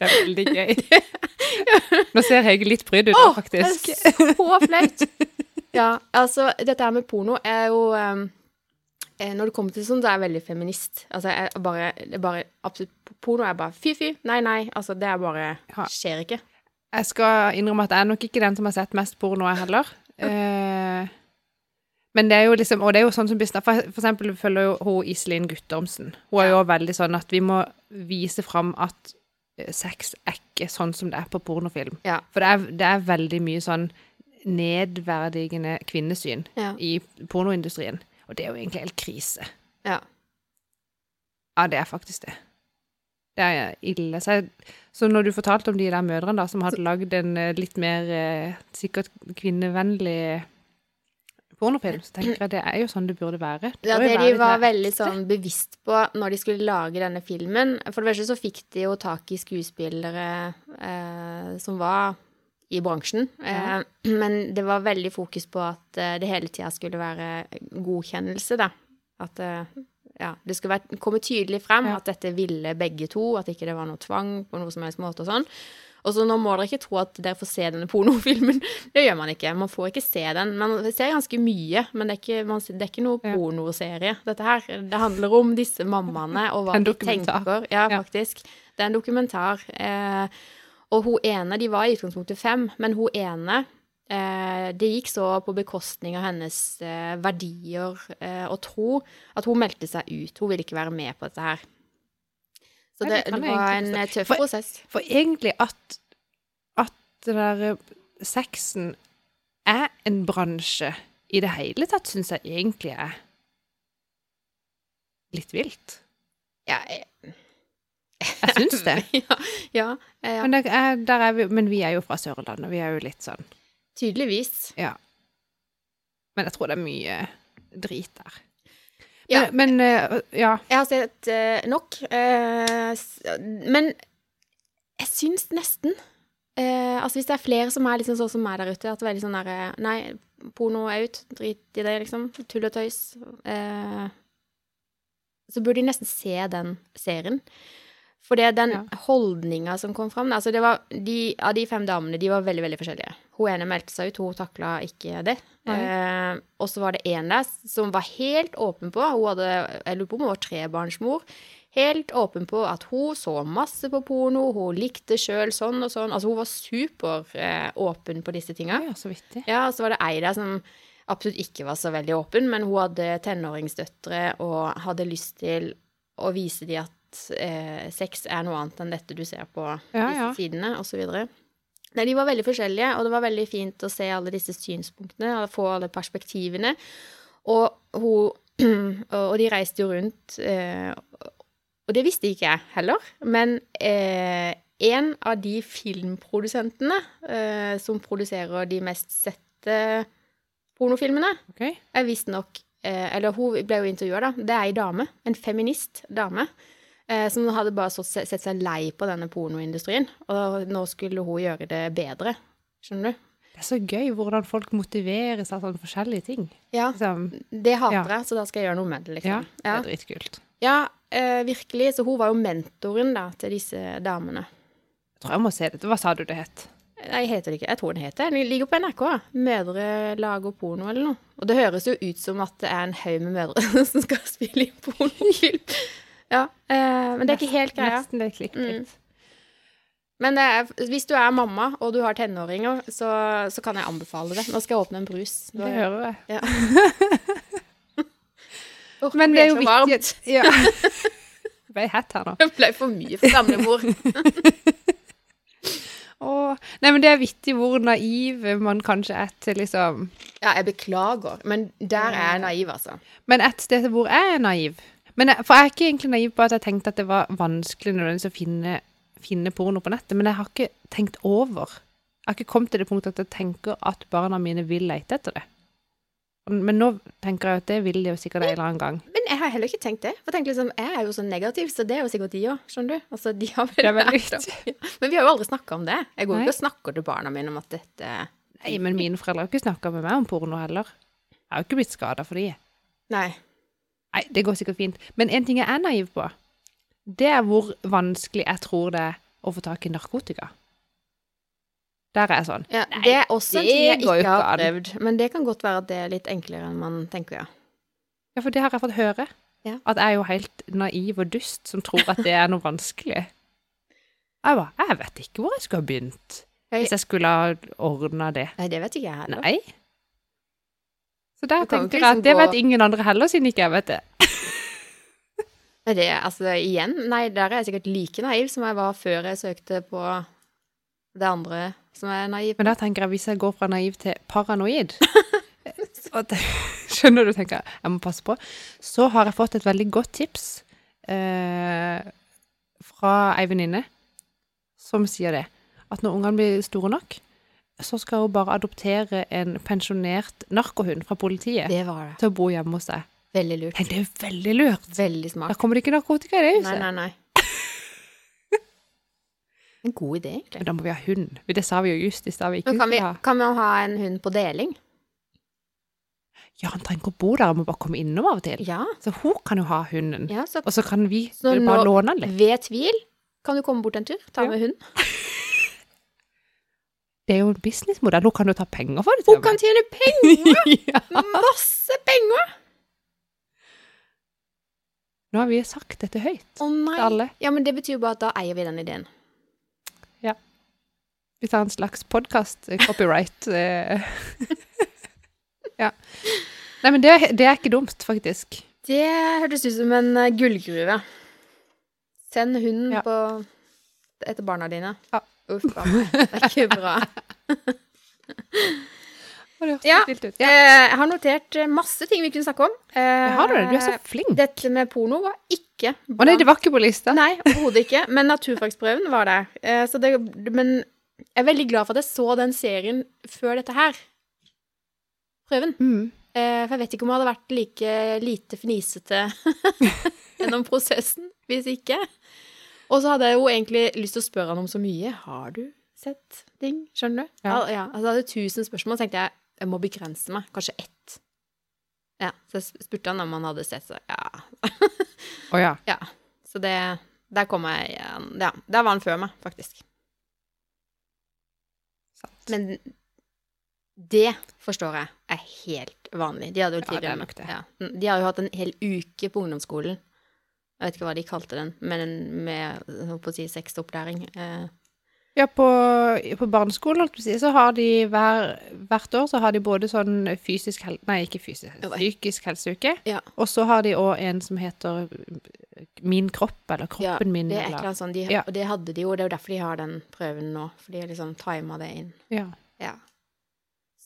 Det er veldig gøy. Nå ser Hege litt brydd ut, oh, faktisk. det er så flaut. Ja, altså, dette her med porno er jo um, eh, Når det kommer til sånn, så er jeg veldig feminist. Altså, jeg bare, bare absolutt Porno er bare fy-fy. Nei, nei. Altså, det er bare Skjer ikke. Jeg skal innrømme at jeg er nok ikke den som har sett mest porno, jeg heller. Eh, men det er jo liksom, og det er jo sånn som Bisna, for, for eksempel følger jo hun Iselin Guttormsen. Hun er jo veldig sånn at vi må vise fram at eh, sex er ikke sånn som det er på pornofilm. Ja. For det er, det er veldig mye sånn nedverdigende kvinnesyn Ja. i pornoindustrien. Og det er jo egentlig helt krise. ja. Ja, det er faktisk det. Det er ille. Så, jeg, så når du fortalte om de der mødrene da, som hadde lagd en eh, litt mer eh, sikkert kvinnevennlig pornofilm, så tenker jeg det er jo sånn det burde være. Ja, det de var veldig sånn bevisst på når de skulle lage denne filmen For det første så fikk de jo tak i skuespillere eh, som var i bransjen. Ja. Eh, men det var veldig fokus på at det hele tida skulle være godkjennelse, da. At eh, ja, det skulle være, komme tydelig frem Ja. at dette ville begge to, at ikke det var noe tvang på noe som helst måte og sånn. Og så nå må dere ikke tro at dere får se denne pornofilmen. Det gjør man ikke. Man får ikke se den. Man ser ganske mye, men det er ikke, man, det er ikke noe Ja. pornoserie, dette her. Det handler om disse mammaene og hva de tenker. Ja, faktisk. Det er en dokumentar. Eh, og hun ene, de var i utgangspunktet fem, men hun ene Det gikk så på bekostning av hennes eh, verdier eh, og tro at hun meldte seg ut. Hun ville ikke være med på dette her. Så det, det var en eh, tøff For- prosess. For egentlig at, at det der eh, sexen er en bransje i det hele tatt, syns jeg egentlig er litt vilt. Ja, jeg, Jeg syns det. ja, ja, ja, Men, er, der er vi, men vi er jo fra Sørlandet, vi er jo litt sånn tydeligvis. Ja. Men jeg tror det er mye drit der. Ja. Men, men eh, ja. Jeg har sett uh, nok. Uh, men jeg syns nesten uh, Altså hvis det er flere som er liksom sånn som meg der ute, at det er veldig sånn derre Nei, porno er ut. Drit i det, liksom. Tull og tøys. Så burde de nesten se den serien. For det er den Ja. holdninga som kom fram altså det var de, Av de fem damene, de var veldig veldig forskjellige. Hun ene meldte seg ut, hun takla ikke det. Eh, og så var det en der som var helt åpen på Hun hadde, jeg lurer på om hun var trebarnsmor. Helt åpen på at hun så masse på porno, hun likte sjøl sånn og sånn. Altså hun var superåpen eh, på disse tinga. Ja, så vittig. Ja, og så var det ei der som absolutt ikke var så veldig åpen, men hun hadde tenåringsdøtre og hadde lyst til å vise dem at eh, sex er noe annet enn dette du ser på Ja, disse ja. sidene, osv. Nei, de var veldig forskjellige, og det var veldig fint å se alle disse synspunktene, få alle perspektivene. Og hun Og de reiste jo rundt, eh, og det visste ikke jeg heller, men eh, en av de filmprodusentene eh, som produserer de mest sette pornofilmene, okay. er visstnok eh, Eller hun ble jo intervjua, da. Det er ei dame. En feminist dame. Eh, som hadde bare sett seg lei på denne pornoindustrien. Og nå skulle hun gjøre det bedre. Skjønner du? Det er så gøy hvordan folk motiveres av sånne forskjellige ting. Ja. Liksom, Det hater Ja. jeg, så da skal jeg gjøre noe med det, ja, liksom. det er dritkult. Ja, eh, virkelig. Så hun var jo mentoren da, til disse damene. Jeg tror jeg må se det. Hva sa du det het? Nei, jeg heter det ikke. Jeg tror den heter Den ligger på NRK. Mødre lager porno, eller noe. Og det høres jo ut som at det er en haug med mødre som skal spille i pornofilm. Ja, eh, men det er ikke helt greia. Nesten litt klikkfritt. Men det er, hvis du er mamma, og du har tenåringer, så, så kan jeg anbefale det. Nå skal jeg åpne en brus. Nå- Det hører jeg. Ja. oh, Men det er jo viktig Ja. Det ble hett her nå. Det ble for mye for gamlemor. Åh. Nei, men det er vittig hvor naiv man kanskje er til liksom Ja, jeg beklager, men der er jeg naiv, altså. Men et sted hvor jeg er naiv men jeg, For jeg er ikke egentlig naiv på at jeg tenkte at det var vanskelig nødvendigvis å finne, finne porno på nettet, men jeg har ikke tenkt over. Jeg har ikke kommet til det punktet at jeg tenker at barna mine vil lete etter det. Men nå tenker jeg at det vil de jo sikkert en eller annen gang. Men jeg har heller ikke tenkt det. For jeg liksom, jeg er jo så negativ, så det er jo sikkert de òg. Skjønner du? Altså, de har vel lært om- Ja. Men vi har jo aldri snakka om det. Jeg går jo ikke og snakker til barna mine om at dette Nei, men mine foreldre har ikke snakka med meg om porno heller. Jeg har jo ikke blitt skada for de. Nei. Nei, det går sikkert fint. Men en ting jeg er naiv på, det er hvor vanskelig jeg tror det er å få tak i narkotika. Der er jeg sånn. Ja, Nei, det er også en ting jeg ikke har prøvd. Men det kan godt være at det er litt enklere enn man tenker, ja. Ja, for det har jeg fått høre. Ja. At jeg er jo helt naiv og dust som tror at det er noe vanskelig. Jeg bare, jeg vet ikke hvor jeg skulle ha begynt. Hvis jeg skulle ha ordna det. Nei, det vet ikke jeg heller. Nei. Så der Du tenker jeg at det vet ingen andre heller, siden ikke jeg vet det. Det, altså, igjen, nei, der er jeg sikkert like naiv som jeg var før jeg søkte på det andre som er naiv. Men da tenker jeg, hvis jeg går fra naiv til paranoid det, Skjønner du, tenker jeg. Jeg må passe på. Så har jeg fått et veldig godt tips eh, fra ei venninne som sier det. At når ungene blir store nok, så skal hun bare adoptere en pensjonert narkohund fra politiet Det det. til å bo hjemme hos deg. Veldig lurt. Nei, det er veldig lurt. Veldig Da kommer det ikke narkotika i det huset. nei, nei. En god idé, egentlig. Men da må vi ha hund. Det sa vi jo just i stad. kan vi, kan vi ha en hund på deling? Ja, han trenger ikke å bo der, han må bare komme innom av og til. Ja. Så hun kan jo ha hunden. ja så Og så kan vi Så bare nå- låne den litt. ved tvil kan du komme bort en tur, ta Ja. med hund. Det er jo en businessmodell. Hun kan jo ta penger for det. Hun kan tjene penger! ja. Masse penger! Nå har vi sagt dette høyt Å nei. til alle. Ja, men det betyr jo bare at da eier vi den ideen. Ja. Vi tar en slags podkast, copyright. eh. ja. Nei, men det, det er ikke dumt, faktisk. Det hørtes ut som en eh, gullgruve. Send hunden Ja. på etter barna dine. Ja. Uff a meg. Det er ikke bra. Ja. Eh, Ja. Jeg har notert eh, masse ting vi kunne snakke om. Eh, Har du det? Du er så flink. Dette med porno var ikke Å nei, det var ikke på lista. Nei, overhodet ikke. Men naturfagsprøven var der. Så det, men jeg er veldig glad for at jeg så den serien før dette her. Prøven. Mm. For jeg vet ikke om jeg hadde vært like lite fnisete gjennom prosessen hvis ikke. Og så hadde jeg jo egentlig lyst til å spørre han om så mye. Har du sett ting? Skjønner du? Ja. ja altså, jeg hadde tusen spørsmål, så tenkte jeg jeg må begrense meg. Kanskje ett. Ja, så jeg spurte han om han hadde sett, så ja. oh, ja. Ja. Så det Der kom jeg igjen. Ja, der var han før meg, faktisk. Sant. Men det forstår jeg er helt vanlig. De hadde jo Ja, det er tidligere nok det. Ja. De har jo hatt en hel uke på ungdomsskolen. Jeg vet ikke hva de kalte den, men med holdt på å si sexopplæring. Eh, Ja, på, på barneskolen, holdt si, så har de hver, hvert år så har de både sånn fysisk helse... Nei, ikke fysisk, psykisk helseuke. Ja. Og så har de òg en som heter Min kropp, eller Kroppen min. det er et eller- annet sånn, de, Ja. Og det hadde de jo, det er jo derfor de har den prøven nå. For de har liksom tima det inn. Ja. Ja.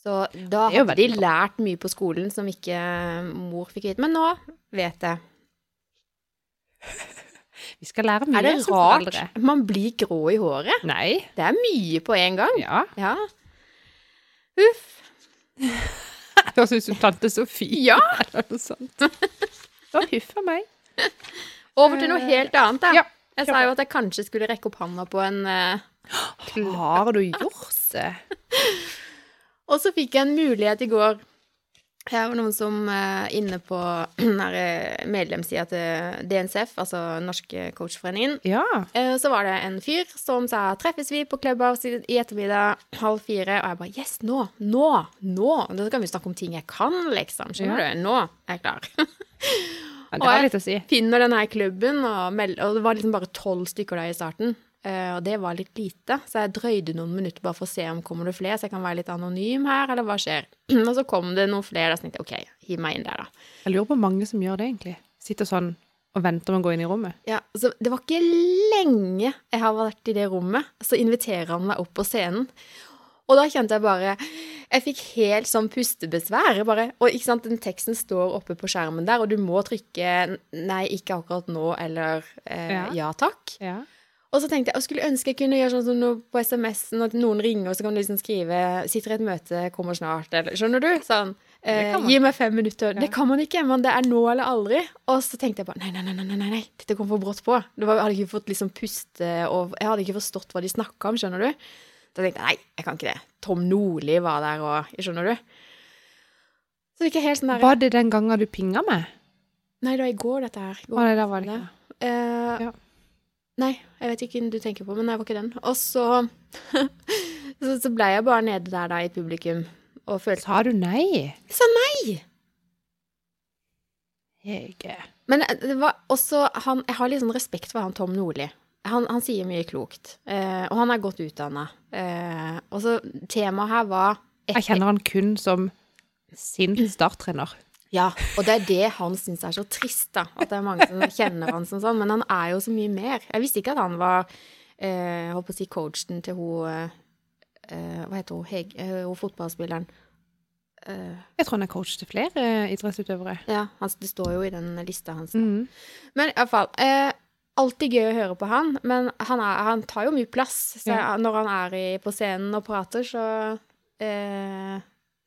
Så da hadde de lært mye på skolen som ikke mor fikk vite. Men nå vet jeg. Vi skal lære mye Er det rart foreldre. man blir grå i håret? Nei. Det er mye på en gang. Ja. Ja. Uff. Det høres ut som tante Sofie Ja. eller noe sånt. Å, huff a meg. Over til noe helt annet, da. Ja. Jeg sa jo at jeg kanskje skulle rekke opp handa på en uh, Har du gjort det? Og så fikk jeg en mulighet i går. Her var noen som er inne på eh, medlemssida til DNCF, altså Norske Coachforeningen. Ja. Eh, Så var det en fyr som sa 'treffes vi på Clubhouse i ettermiddag halv fire', og jeg bare 'yes, nå, nå, nå'. Da kan vi snakke om ting jeg kan, liksom. Skjønner du? Nå er jeg klar. ja det var litt å si. Og jeg Finner denne klubben, og, og det var liksom bare tolv stykker der i starten. Eh, og det var litt lite, så jeg drøyde noen minutter bare for å se om kommer det flere, så jeg kan være litt anonym her, eller hva skjer. og så kom det noen flere, og så tenkte jeg OK, hiv meg inn der, da. Jeg lurer på hvor mange som gjør det, egentlig. Sitter sånn og venter med å gå inn i rommet. Ja, så Det var ikke lenge jeg har vært i det rommet, så inviterer han meg opp på scenen. Og da kjente jeg bare Jeg fikk helt sånn pustebesvær. Bare, og ikke sant, den teksten står oppe på skjermen der, og du må trykke 'nei, ikke akkurat nå' eller eh, Ja. 'ja takk'. Ja. Og så tenkte jeg, jeg skulle ønske jeg kunne gjøre sånn som noe på SMS-en, at noen ringer, og så kan du liksom skrive 'sitter i et møte, kommer snart', eller skjønner du? Sånn. Eh, gi meg fem minutter. Ja. Det kan man ikke, men det er nå eller aldri. Og så tenkte jeg bare nei, nei, nei, nei, nei, dette kom for brått på. Det var, jeg hadde ikke fått liksom puste, og jeg hadde ikke forstått hva de snakka om, skjønner du. Da tenkte jeg nei, jeg kan ikke det. Tom Nordli var der, og skjønner du. Så det ikke helt sånn der Var det den gangen du pinga meg? Nei, det var i går, dette her. Går, ah, nei, da var det ikke. Eh, Ja. Nei, jeg vet ikke hvem du tenker på, men jeg var ikke den. Og så, så, så ble jeg bare nede der da i publikum og følte Sa du nei? Jeg sa nei! Jeg Men det var også han Jeg har litt sånn respekt for han Tom Nordli. Han, han sier mye klokt, eh, og han er godt utdanna. Eh, og så temaet her var Jeg kjenner han kun som sin starttrener. Ja, og det er det han syns er så trist, da. At det er mange som kjenner han som sånn. Men han er jo så mye mer. Jeg visste ikke at han var eh, holdt på å si coachen til hun eh, Hva heter hun? Heg, eh, hun fotballspilleren. Eh, Jeg tror han er coach til flere eh, idrettsutøvere. ja, han, det står jo i den lista hans. Mm. Men iallfall eh, Alltid gøy å høre på han, men han, er, han tar jo mye plass. Så Ja. når han er i, på scenen og prater, så eh,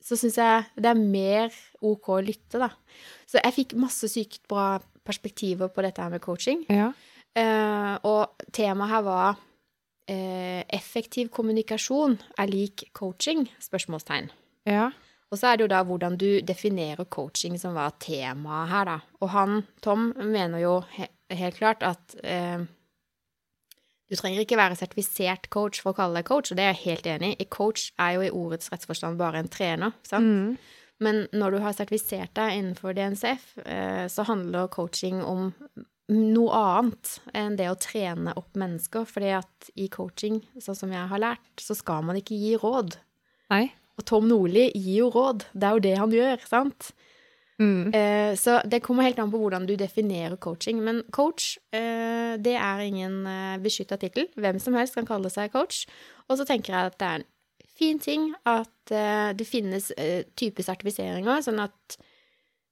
så syns jeg det er mer OK å lytte, da. Så jeg fikk masse sykt bra perspektiver på dette her med coaching. Ja. Uh, og temaet her var uh, effektiv kommunikasjon er lik coaching? Spørsmålstegn. ja. Og så er det jo da hvordan du definerer coaching som var temaet her, da. Og han, Tom, mener jo he helt klart at eh, du trenger ikke være sertifisert coach for å kalle deg coach, og det er jeg helt enig i. Coach er jo i ordets rettsforstand bare en trener, sant? Mm. Men når du har sertifisert deg innenfor DNCF, eh, så handler coaching om noe annet enn det å trene opp mennesker. Fordi at i coaching, sånn som jeg har lært, så skal man ikke gi råd. Nei. Og Tom Nordli gir jo råd. Det er jo det han gjør, sant? Mm. Eh, så det kommer helt an på hvordan du definerer coaching. Men coach, eh, det er ingen eh, beskytta tittel. Hvem som helst kan kalle seg coach. Og så tenker jeg at det er en fin ting at eh, det finnes eh, type sertifiseringer, sånn at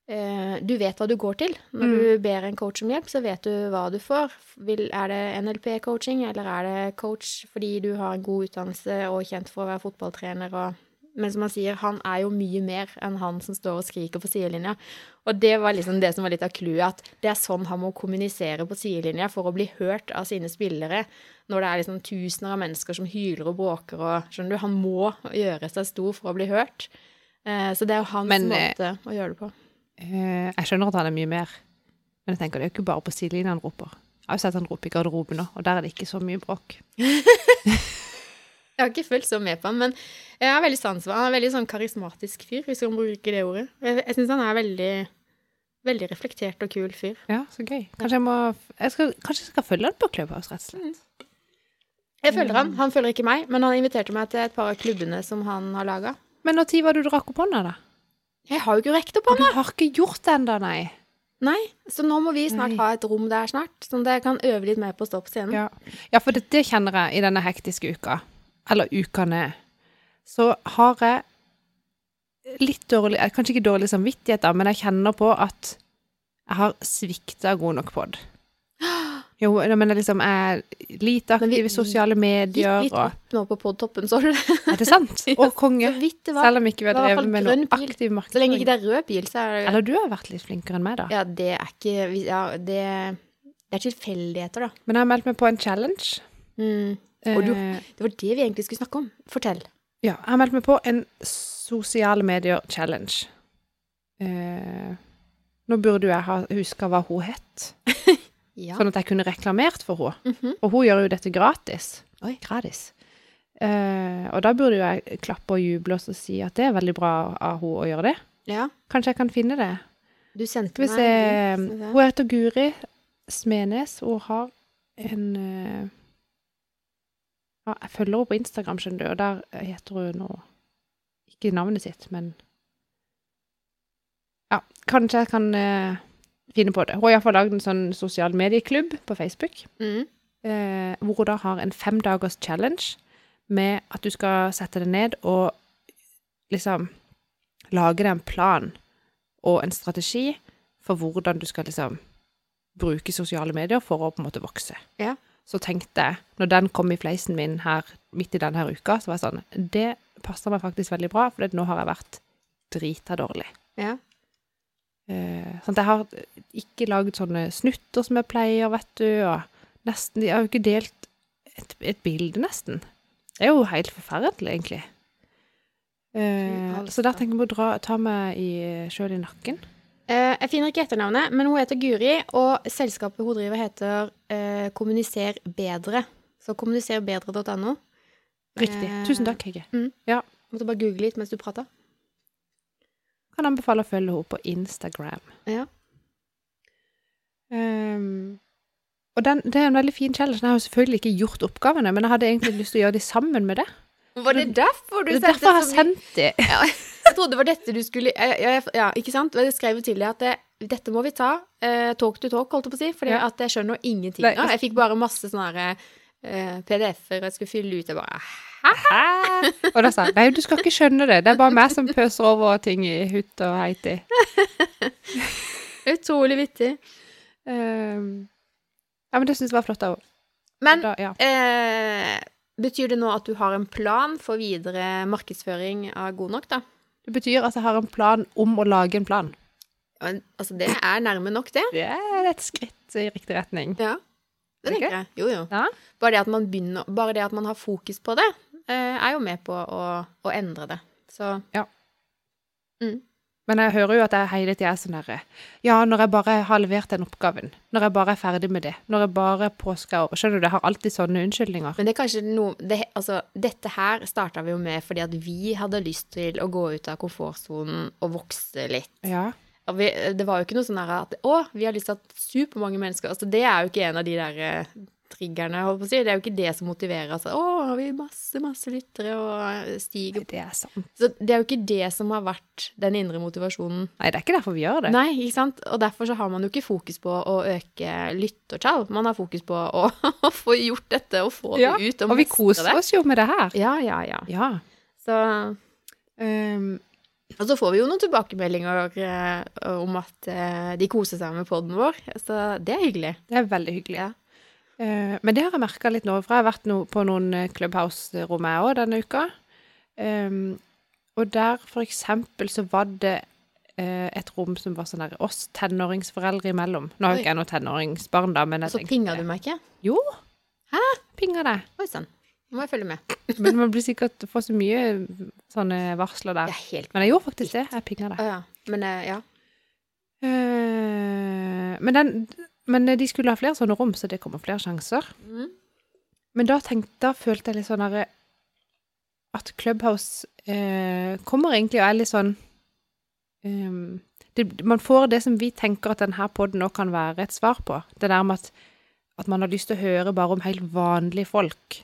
eh, du vet hva du går til. Når Mm. du ber en coach om hjelp, så vet du hva du får. Vil, er det NLP-coaching, eller er det coach fordi du har en god utdannelse og er kjent for å være fotballtrener og men som han sier, han er jo mye mer enn han som står og skriker på sidelinja. Og det var liksom det som var litt av clouet, at det er sånn han må kommunisere på sidelinja for å bli hørt av sine spillere. Når det er liksom tusener av mennesker som hyler og bråker og Skjønner du, han må gjøre seg stor for å bli hørt. Eh, så det er jo hans Men, eh, måte å gjøre det på. Eh, jeg skjønner at han er mye mer. Men jeg tenker det er jo ikke bare på sidelinja han roper. Jeg har jo sett han rope i garderoben òg, og der er det ikke så mye bråk. Jeg har ikke fulgt så med på han, men jeg har veldig sans for han. Han er veldig sånn karismatisk fyr, hvis man bruker det ordet. Jeg, jeg syns han er veldig, veldig reflektert og kul fyr. Ja, så gøy. Kanskje jeg må jeg skal, Kanskje jeg skal følge han på Clubhouse, rett og slett. Jeg følger han. Han følger ikke meg, men han inviterte meg til et par av klubbene som han har laga. Men når tid var det du drakk opp hånda, da? Jeg har jo ikke rekt opp hånda! du har ikke gjort det ennå, nei. Nei, så nå må vi snart Nei. ha et rom der snart, sånn at jeg kan øve litt mer på å stå på scenen. Ja, ja for det, det kjenner jeg i denne hektiske uka. Eller ukene. Så har jeg litt dårlig eh, Kanskje ikke dårlig samvittighet, da, men jeg kjenner på at jeg har svikta god nok på det. Jo, men jeg liksom er lite aktiv i sosiale medier litt og opp nå på podtoppen, så du det? Er det sant? Og konge. Selv om ikke vi har drevet med noe aktiv markedsføring. Så lenge ikke det er rød pil, så er det Eller du har vært litt flinkere enn meg, da. Ja, det er ikke Ja, det, det er tilfeldigheter, da. Men jeg har meldt meg på en challenge. Mm. Og du- Eh, Det var det vi egentlig skulle snakke om. Fortell. Ja, jeg har meldt meg på en sosiale medier-challenge. Eh, nå burde jeg ha huska hva hun het, Ja. sånn at jeg kunne reklamert for henne. Mhm. Og hun gjør jo dette gratis. Oi. Gratis. Eh, og da burde jo jeg klappe og juble og si at det er veldig bra av henne å gjøre det. ja. Kanskje jeg kan finne det. Du sendte meg Hun heter Guri Smenes, hun har en eh, ja, Jeg følger henne på Instagram, skjønner du, og der heter hun nå Ikke navnet sitt, men Ja, kanskje jeg kan eh, finne på det. Hun har iallfall lagd en sånn sosial medieklubb på Facebook, Mm. eh, hvor hun da har en femdagers challenge med at du skal sette deg ned og liksom lage deg en plan og en strategi for hvordan du skal liksom bruke sosiale medier for å på en måte vokse. Ja. Så tenkte jeg, når den kom i fleisen min her midt i denne uka, så var jeg sånn Det passer meg faktisk veldig bra, for nå har jeg vært drita dårlig. Ja. Eh, sånn jeg har ikke laget sånne snutter som jeg pleier, vet du, og nesten Jeg har jo ikke delt et, et bilde, nesten. Det er jo helt forferdelig, egentlig. Eh, så der tenker jeg på å dra, ta meg i, sjøl i nakken. Eh, jeg finner ikke etternavnet, men hun heter Guri, og selskapet hun driver, heter eh, Kommuniser bedre. Så kommuniserbedre.no. Riktig. Eh, Tusen takk, Hege. Måtte bare google litt mens du prata. Kan anbefale å følge henne på Instagram. Ja. Um, og den, det er en veldig fin challenge. Jeg har jo selvfølgelig ikke gjort oppgavene, men jeg hadde egentlig lyst til å gjøre de sammen med det. Var det derfor du sendte Det er derfor jeg har sendt de. Ja, jeg trodde det var dette du skulle Ja, ja, ja ikke sant? Jeg skrev jo til deg at det, dette må vi ta. Uh, talk to talk, holdt jeg på å si. For Ja. jeg skjønner ingenting. Nei. Jeg fikk bare masse sånne her, eh, PDF-er jeg skulle fylle ut. Jeg bare Hæ? Og da sa jeg nei, du skal ikke skjønne det. Det er bare meg som pøser over ting i hutt og heiti. Utrolig vittig. Uh, ja, men det syns jeg var flott av henne. Men Da- Ja. eh, betyr det nå at du har en plan for videre markedsføring av God nok, da? Det betyr at jeg har en plan om å lage en plan. Men, Altså, det er nærme nok, det. Det er et skritt i riktig retning. Ja. Det tenker jeg. Jo, jo. Ja. Bare det begynner Bare det at man har fokus på det, eh, er jo med på å, å endre det. Så Men jeg hører jo at jeg hele tida er sånn derre Ja, når jeg bare har levert den oppgaven, når jeg bare er ferdig med det, når jeg bare påsker over Skjønner du, jeg har alltid sånne unnskyldninger. Men det er kanskje noe det, Altså, dette her starta vi jo med fordi at vi hadde lyst til å gå ut av komfortsonen og vokse litt. Ja. Vi, det var jo ikke noe sånn her at Å, vi har lyst til at supermange mennesker Altså, det er jo ikke en av de der eh, triggerne, holdt på å si. Det er jo ikke det som motiverer. Altså, å, har vi masse, masse lyttere og stiger Det er sant. Så det er jo ikke det som har vært den indre motivasjonen. Nei, det er ikke derfor vi gjør det. Nei, ikke sant? Og derfor så har man jo ikke fokus på å øke lyttertall. Man har fokus på å, å få gjort dette og få Ja, det ut og, Og vi koser oss jo med det her. Ja, ja, ja. Ja. Så, um, og så får vi jo noen tilbakemeldinger eh, om at eh, de koser seg med poden vår. Så det er hyggelig. det er veldig hyggelig. Ja. Eh, men det har jeg merka litt nå, for jeg har vært no, på noen eh, Clubhouse-rom jeg òg denne uka. Ehm, og der for eksempel så var det eh, et rom som var sånn der oss tenåringsforeldre imellom. Nå har jo ikke jeg noe tenåringsbarn, da, men Og jeg så tenkte pinga du meg ikke? Jo. Hæ? Pinga deg. Oi sann. Nå må jeg følge med. Men man blir sikkert får så mye sånne varsler Det der. er helt Men jeg gjorde faktisk det. Jeg pinga deg. Uh, ja. Men uh, ja. Uh, men, den, men de skulle ha flere sånne rom, så det kommer flere sjanser. Mm. Men da, tenkte, da følte jeg litt sånn herre At Clubhouse eh, kommer egentlig og er litt sånn um, det, Man får det som vi tenker at denne poden nå kan være et svar på. Det der med at, at man har lyst til å høre bare om helt vanlige folk.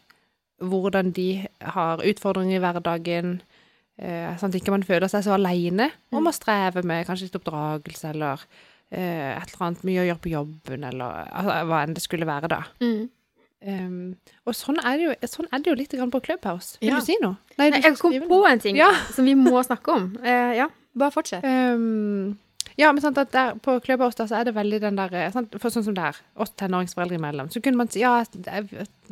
Hvordan de har utfordringer i hverdagen. Eh, sånn at ikke man føler seg så aleine om å streve med kanskje litt oppdragelse eller eh, et eller annet mye å gjøre på jobben, eller altså, hva enn det skulle være, da. Mm. Um, og sånn er, det jo, sånn er det jo litt på Clubhouse. Vil Ja. du si noe? Nei, du jeg kom på en ting Ja. som vi må snakke om. Uh, ja, bare fortsett. Um, ja, men sant at der, på Clubhouse da, så er det veldig den der eh, sant, for Sånn som det er, oss tenåringsforeldre imellom. Så kunne man si ja, jeg,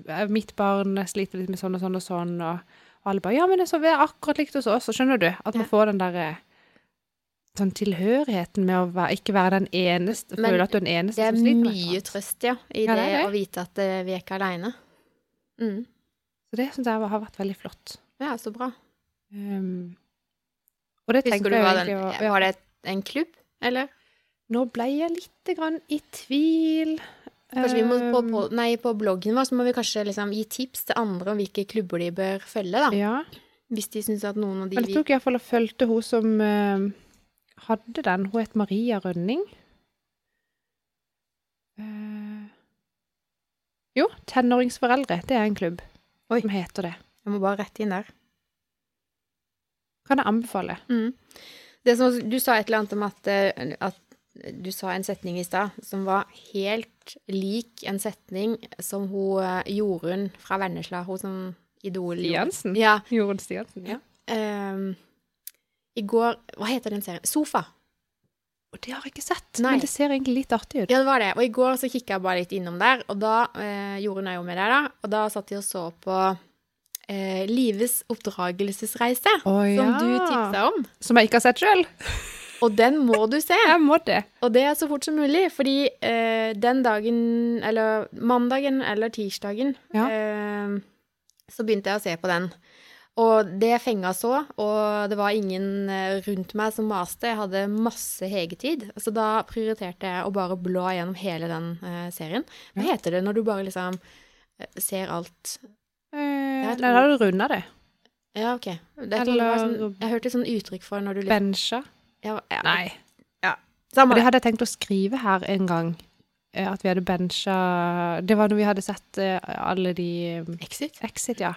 jeg, mitt barn sliter litt med sånn og sånn og sånn, og, og alle bare ja, men det er akkurat likt hos oss. Så skjønner du at man Ja. får den der eh, sånn tilhørigheten med å være, ikke være den eneste, Men føle at du er den eneste Det er som sliter med et eller mye trøst, ja, i Ja, det, det er det. å vite at eh, vi er ikke aleine. Mm. Så det syns jeg har vært veldig flott. Ja, så bra. Um, og det tenker jeg egentlig den ja. Var det en klubb, eller? Nå ble jeg litt grann i tvil. Kanskje vi må på, på, nei, på bloggen vår så må vi kanskje liksom gi tips til andre om hvilke klubber de bør følge, da. Ja, Hvis de syns at noen av de men jeg tok iallfall og fulgte hun som eh, hadde den. Hun het Maria Rønning. Uh, jo, Tenåringsforeldre. Det er en klubb Oi. som heter det. Jeg må bare rette inn der. Kan jeg anbefale. Mm. Det som, du sa et eller annet om at, eh, at du sa en setning i stad som var helt lik en setning som hun eh, Jorunn fra Vennesla, hun som Idol Stiansen? Ja. Jorunn Stiansen, ja. ehm, I går Hva heter den serien? Sofa. Og det har jeg ikke sett, Nei. men det ser egentlig litt artig ut. Ja, det var det. Og i går så kikka jeg bare litt innom der, og da eh, gjorde hun jo med der, da. Og da satt de og så på eh, Lives oppdragelsesreise, Å som du tipsa om. Som jeg ikke har sett sjøl. Og den må du se. Jeg må det. Og det er så fort som mulig, fordi eh, den dagen, eller mandagen eller tirsdagen, Ja. eh, så begynte jeg å se på den. Og det fenga så, og det var ingen eh, rundt meg som maste. Jeg hadde masse hegetid. Så da prioriterte jeg å bare blå gjennom hele den uh, serien. Hva Ja. heter det når du bare liksom eh, ser alt Eh, nei, da har du runda det. Ja, OK. Det er Eller- sånn, jeg hørte et sånt uttrykk for når du liksom Bencha. ja, ja, Nei. Samme det det. hadde jeg tenkt å skrive her en gang. Eh, At vi hadde bencha Det var når vi hadde sett eh, alle de um, Exit. Exit, ja.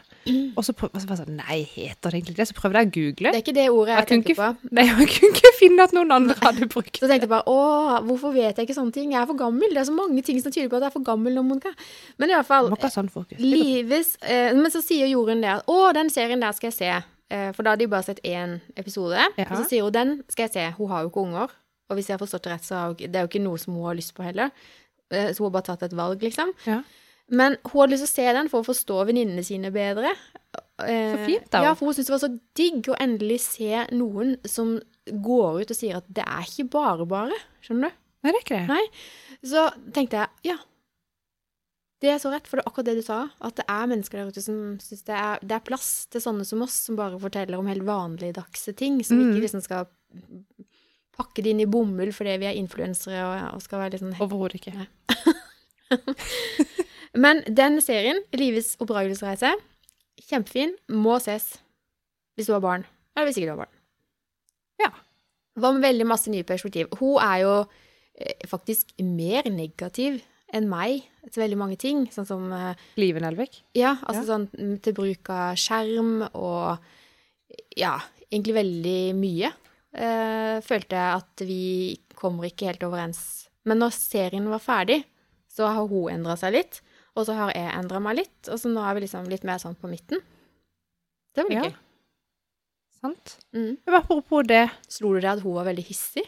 Og så prøv- og så sånn Nei, heter det egentlig det? Så prøvde jeg å google. Det er ikke det ordet Jeg jeg ikke på. Nei, jeg kunne ikke finne at noen andre hadde brukt det. Så tenkte jeg bare å, hvorfor vet jeg ikke sånne ting? Jeg er for gammel. Det er så mange ting som tyder på at jeg er for gammel nå, Monica. Men i hvert fall, sånn. Det. Lives eh, Men så sier Jorunn det at å, den serien der skal jeg se. Eh, for da hadde de bare sett én episode. Ja. Og så sier hun den skal jeg se. Hun har jo ikke unger. Og hvis jeg har forstått det rett, så er det jo ikke noe som hun har lyst på heller. Eh, så hun har bare tatt et valg, liksom. Ja. Men hun hadde lyst til å se den for å forstå venninnene sine bedre. Eh, Så fint, da. Ja, for hun syntes det var så digg å endelig se noen som går ut og sier at det er ikke bare bare. Skjønner du? Nei, det er ikke det. Nei. Så tenkte jeg, ja. Det er så rett, for det er akkurat det du sa. At det er mennesker der ute som syns det det er plass til sånne som oss, som bare forteller om helt vanligdagse ting. Som Mm. ikke liksom skal pakke det inn i bomull fordi vi er influensere og, og skal være litt sånn Overhodet ikke. Men den serien, Livets oppdragelsesreise, kjempefin, må ses hvis du har barn. Eller hvis ikke du har barn. Ja. Det var med veldig masse nye perspektiv. Hun er jo eh, faktisk mer negativ enn meg til veldig mange ting, sånn som eh, Live Nelvik. Ja, altså Ja. sånn til bruk av skjerm og ja, egentlig veldig mye. Eh, følte jeg at vi kommer ikke helt overens. Men når serien var ferdig, så har hun endra seg litt, og så har jeg endra meg litt, og så nå er vi liksom litt mer sånn på midten. Det litt Ja. gøy. Sant? Mm. Men apropos det Slo du deg at hun var veldig hissig?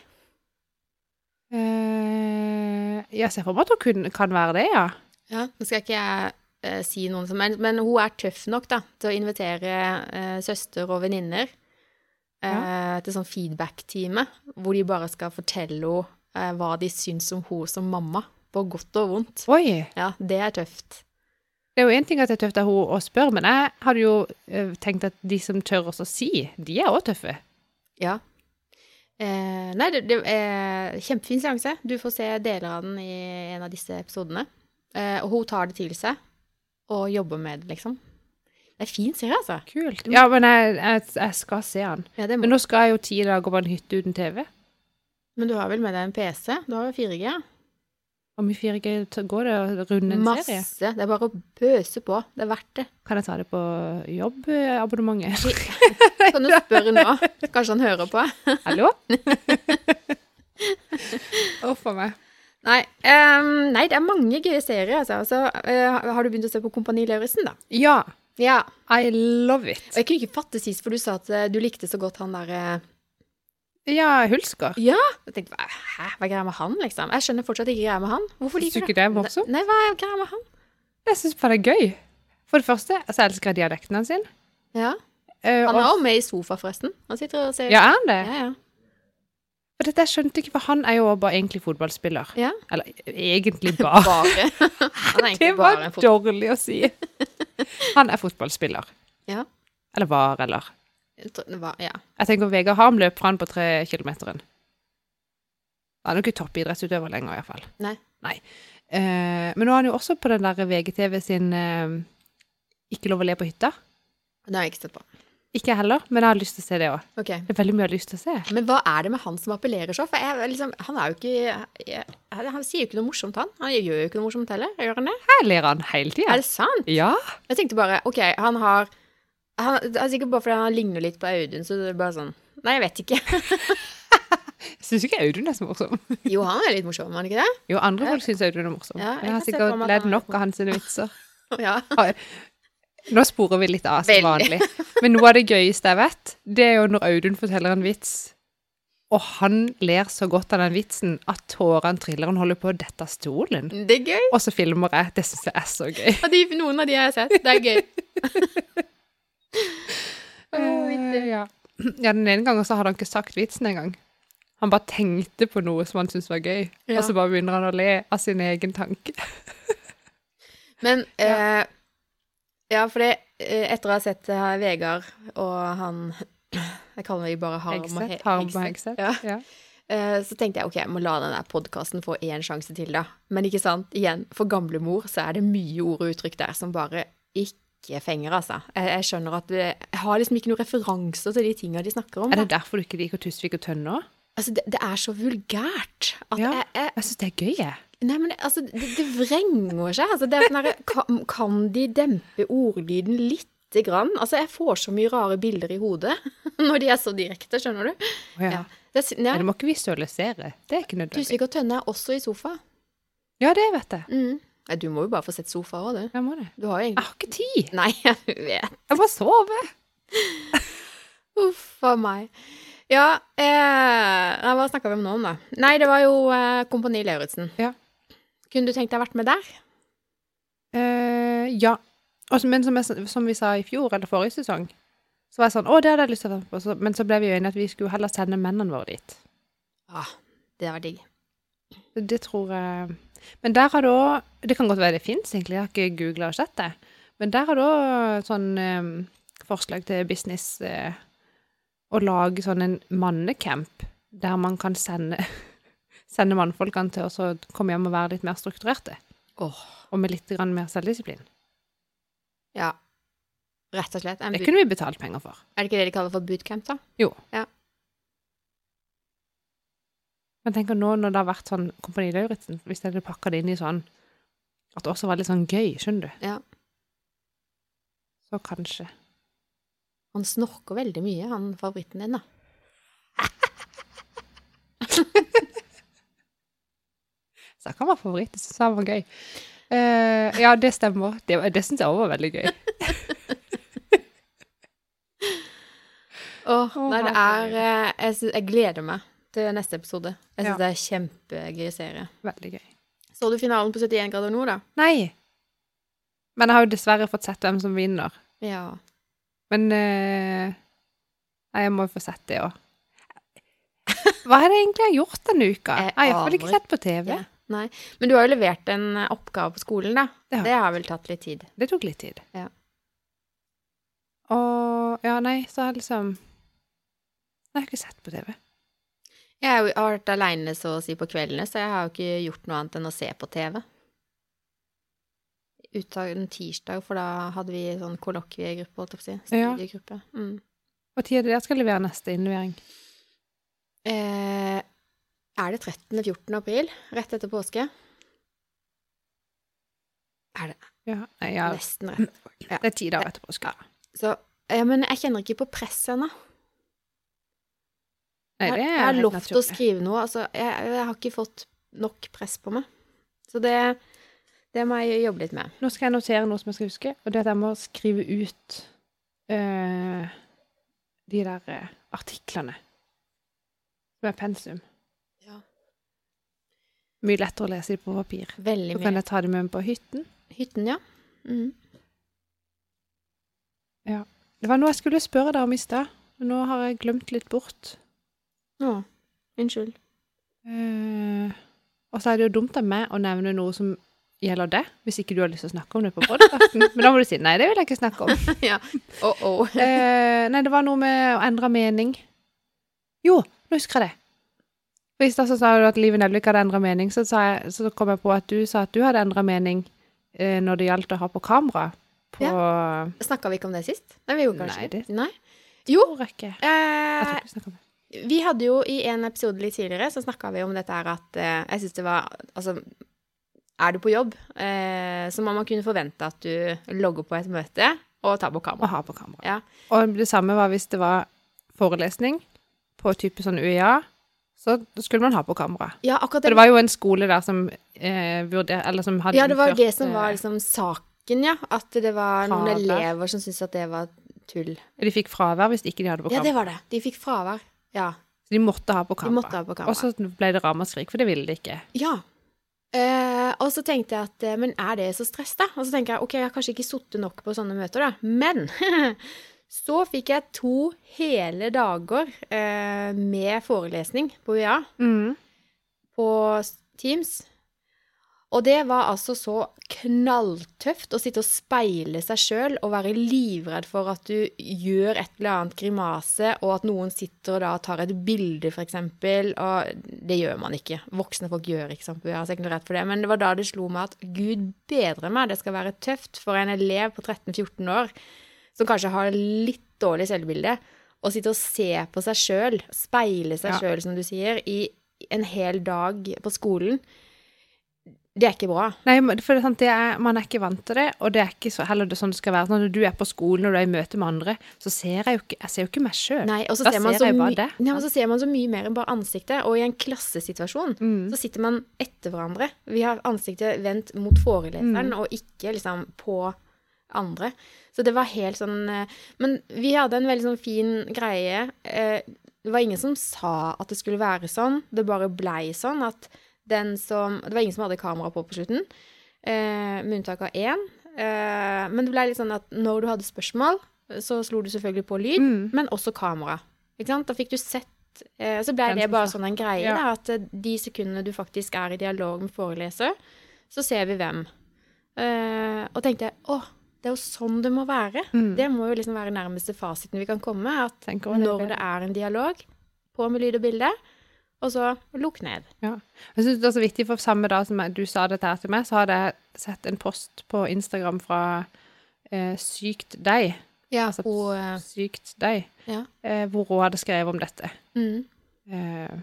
eh, Jeg ser for meg at hun kun, kan være det, ja. Ja, nå skal ikke jeg eh, si noen som helst, men hun er tøff nok da, til å invitere eh, søster og venninner eh, til sånn feedback-time, hvor de bare skal fortelle henne eh, hva de syns om henne som mamma, på godt og vondt. Oi. Ja, det er tøft. Det er jo én ting at det er tøft av henne å spørre, men jeg hadde jo eh, tenkt at de som tør også å si, de er òg tøffe. Ja. Eh, nei, det, det er kjempefin seanse. Du får se deler av den i en av disse episodene. Eh, og hun tar det til seg og jobber med det, liksom. Det er fin serie, altså. Kult. Ja, men jeg, jeg, jeg skal se den. Ja. Men nå skal jeg jo ti dager på en hytte uten TV. Men du har vel med deg en PC? Du har jo 4G? Hvor mye 4G går det å runde en Masse. serie? Det er bare å bøse på. Det er verdt det. Kan jeg ta det på jobbabonnementet? Kan du spørre nå? Kanskje han hører på? Hallo? Uff a meg. Nei, um, nei, det er mange gøye serier, altså. altså uh, har du begynt å se på Kompani Lauritzen, da? Ja, Ja. I love it. Og jeg kunne ikke fatte sist, for du sa at eh, du likte så godt han derre Ja, Hulsker. Ja! Jeg tenkte, hæ, hva er greia med han, liksom? Jeg skjønner fortsatt ikke greia med han. Hvorfor liker du ikke det morsomt? Nei, hva er greia med han? Jeg syns bare det er gøy. For det første så elsker jeg dialekten hans. Ja. Eh, Han er også med i sofa, forresten. Han sitter og ser Ja, er han det? ja, ja. For dette jeg skjønte ikke, for han er jo bare egentlig fotballspiller. Ja. Eller egentlig bare. Bare. Han er Det var bare en dårlig å si. Han er fotballspiller. Ja. Eller var, eller. Ja. Jeg tenker Vegard Harm løp fra han på tre kilometeren. Han er jo ikke toppidrettsutøver lenger, iallfall. Nei. Nei. Uh, men nå er han jo også på den der VGTV sin uh, Ikke lov å le på hytta. Det har jeg ikke sett på. Ikke jeg heller, men jeg har lyst til å se det òg. Okay. Det er veldig mye jeg har lyst til å se. Men hva er det med han som appellerer så? For jeg, liksom, han er jo ikke jeg, Han sier jo ikke noe morsomt, han. Han gjør jo ikke noe morsomt heller. Gjør han det? Her ler han hele Er det sant? Ja. Jeg tenkte bare OK, han har han, Det er sikkert bare fordi han ligner litt på Audun, så det er bare sånn Nei, jeg vet ikke. Jeg syns ikke Audun er så morsom. Jo, han er litt morsom, er han ikke det? Jo, andre folk syns Audun er morsom. Ja, jeg jeg har sikkert ledd nok av hans vitser. Ja. Nå sporer vi litt av som vanlig. Men noe av det gøyeste jeg vet, det er jo når Audun forteller en vits, og han ler så godt av den vitsen at tårene triller. Han holder på å dette av stolen. Det er gøy. Og så filmer jeg. Det syns jeg er så gøy. Og de, noen av de har jeg sett. Det er gøy. Eh, ja. ja, den ene gangen så hadde han ikke sagt vitsen engang. Han bare tenkte på noe som han syntes var gøy, Ja. og så bare begynner han å le av sin egen tanke. Men eh, ja, for det, eh, etter å ha sett eh, Vegard og han Jeg kaller dem bare Harm og Hegseth. Ja. Ja. Eh, så tenkte jeg ok, jeg må la den der podkasten få én sjanse til, da. Men ikke sant, igjen, for gamlemor så er det mye ord og uttrykk der som bare ikke fenger, altså. Jeg, jeg skjønner at det, Jeg har liksom ikke noen referanser til de tinga de snakker om. Er da. det derfor du ikke liker Tusvik og Tønne? Altså, det, det er så vulgært at Ja. jeg, jeg Jeg syns det er gøy, jeg. Nei, men altså, det, det vrenger seg. Altså, det er sånn her, kan, kan de dempe ordlyden lite grann? Altså, jeg får så mye rare bilder i hodet når de er så direkte, skjønner du? Å, ja. Ja. Det, er ja. Men det må ikke visualisere. Det er ikke nødvendig. Tusvik og Tønne er også i sofa. Ja, det vet jeg. Mm. Nei, du må jo bare få sett sofa òg, du. Jeg må det. Du har jo Jeg har ikke tid. Nei, jeg vet. Jeg må sove. Uff a meg. Ja, eh, hva snakka vi om nå, da? Nei, det var jo eh, Kompani Lauritzen. Ja. Kunne du tenkt deg vært med der? Uh, ja. Også, men som, jeg, som vi sa i fjor, eller forrige sesong, så var jeg sånn Å, det hadde jeg lyst til å være med på. Så- Men så ble vi jo enige at vi skulle heller sende mennene våre dit. Ah, det var digg. Det tror jeg Men der har òg Det kan godt være det fins, egentlig. Jeg har ikke googla og sett det. Men der har òg sånn um, forslag til business uh, å lage sånn en mannecamp der man kan sende Sende mannfolkene til å komme hjem og være litt mer strukturerte. Oh. Og med litt grann mer selvdisiplin. Ja. Rett og slett. En Det kunne vi betalt penger for. Er det ikke det de kaller for bootcamp, da? Jo. Men tenk nå når det har vært sånn Kompani Lauritzen, hvis jeg hadde pakka det inn i sånn At det også var litt sånn gøy, skjønner du. Ja. Så kanskje. Han snorker veldig mye, han favoritten din, da. Så det kan være favoritt. Jeg syns han var gøy. Uh, ja, det stemmer. Det, det syns jeg òg var veldig gøy. Åh, Å, nei, det er eh, jeg, synes, jeg gleder meg til neste episode. Jeg syns Ja. det er kjempegøy serie. Veldig gøy. Så du finalen på 71 grader nord, da? Nei. Men jeg har jo dessverre fått sett hvem som vinner. Ja. Men uh, jeg må jo få sett det òg. Hva er det egentlig jeg har gjort denne uka? Jeg Jeg har iallfall ikke sett på TV. Ja. Nei. Men du har jo levert en eh, oppgave på skolen, da. Det har Det har vel tatt litt tid. Det tok litt tid. Ja. Og Ja, nei, så har jeg liksom Nei, jeg har ikke sett på TV. Jeg har vært aleine så å si på kveldene, så jeg har jo ikke gjort noe annet enn å se på TV. Uttatt en tirsdag, for da hadde vi sånn kollokviegruppe, holdt jeg på å si. Ja. Mm. Hva tid det der skal levere neste innlevering? Eh, er det 13.-14. april? Rett etter påske? Er det Ja, ja, nesten rett? Ja. det er ti dager etter påske. Så, ja, men jeg kjenner ikke på press ennå. Jeg, jeg har lovt å skrive noe. Altså, jeg, jeg har ikke fått nok press på meg. Så det, det må jeg jobbe litt med. Nå skal jeg notere noe som jeg skal huske, og det er at jeg må skrive ut eh, de der eh, artiklene er pensum. Ja. Mye lettere å lese dem på papir. Veldig mye. Så kan jeg ta dem med meg på hytten. Hytten, ja. Mm. Det var noe jeg skulle spørre deg om i stad, men nå har jeg glemt litt bort. Å, unnskyld. Eh, og så er det jo dumt av meg å nevne noe som gjelder det, hvis ikke du har lyst til å snakke om det på podkasten. Men da må du si nei, det vil jeg ikke snakke om. ja. Oh, oh. Eh, nei, det var noe med å endre mening. Jo, nå husker jeg det. For I stad sa du at Live Nelvik hadde endra mening, så, sa jeg, så kom jeg på at du sa at du hadde endra mening eh, når det gjaldt å ha på kamera. På Snakka vi ikke om det sist? Nei, vi gjorde kanskje Nei, det- Nei. Jo, jeg ikke. Jeg eh, tror ikke vi om det. vi hadde jo i en episode litt tidligere, så snakka vi om dette her at eh, jeg syns det var Altså, er du på jobb, eh, så må man kunne forvente at du logger på et møte og tar på kamera. Og ha på kamera. Ja. Og det samme var hvis det var forelesning på type sånn UiA, så skulle man ha på kamera. Ja, akkurat For det. det var jo en skole der som eh, vurder, eller som hadde Ja, det var jo det som eh, var liksom saken, ja. At det var noen Fravær. elever som syntes at det var tull. De fikk fravær hvis ikke de hadde på kamera. Ja, det var det. De fikk fravær. Ja. Så de måtte ha på De kamera. ha på kamera. Og så ble det ramaskrik, for det ville de ikke. Ja. Eh, og så tenkte jeg at eh, Men er det så stress, da? Og så tenker jeg ok, jeg har kanskje ikke sittet nok på sånne møter, da. Men så fikk jeg to hele dager eh, med forelesning på UiA på Teams. Og det var altså så knalltøft å sitte og speile seg sjøl og være livredd for at du gjør et eller annet grimase, og at noen sitter og da tar et bilde, eksempel. Og det gjør man ikke. Voksne folk gjør ikke sånn på UiA, så jeg har noe for det. Men det var da det slo meg at gud bedre meg, det skal være tøft for en elev på 13-14 år som kanskje har litt dårlig selvbilde, å sitte og se på seg sjøl, speile seg Ja. sjøl, som du sier, i en hel dag på skolen. Det er ikke bra. Nei, for det sant, det er, man er ikke vant til det, og det er ikke så, heller det sånn det skal være. Når du er på skolen og du er i møte med andre, så ser jeg jo ikke, jeg ser jo ikke meg sjøl. Og Da ser man ser jeg bare det. Nei, men så ser man så mye mer enn bare ansiktet. Og i en klassesituasjon Mm. så sitter man etter hverandre. Vi har ansiktet vendt mot foreleseren, Mm. og ikke liksom på andre. Så det var helt sånn eh, Men vi hadde en veldig sånn fin greie. Eh, Det var ingen som sa at det skulle være sånn. Det bare blei sånn at den som Det var ingen som hadde kamera på på slutten, eh, med unntak av én. Men det blei litt sånn at når du hadde spørsmål, så slo du selvfølgelig på lyd Mm. men også kamera. Ikke sant? Da fikk du sett Så ble det bare sånn en greie, Ja. da, at de sekundene du faktisk er i dialog med foreleser, så ser vi hvem. Og tenkte jeg å, det er jo sånn det må være. Mm. Det må jo liksom være nærmeste fasiten vi kan komme. At når det er en dialog, på med lyd og bilde, og så lukk ned. Ja. Jeg synes det er så viktig, for samme dag som du sa dette her til meg, så hadde jeg sett en post på Instagram fra eh, Sykt deg. Ja, Altså, og eh, Sykt deg. Ja. Eh, hvor hun hadde skrevet om dette. mm, Eh,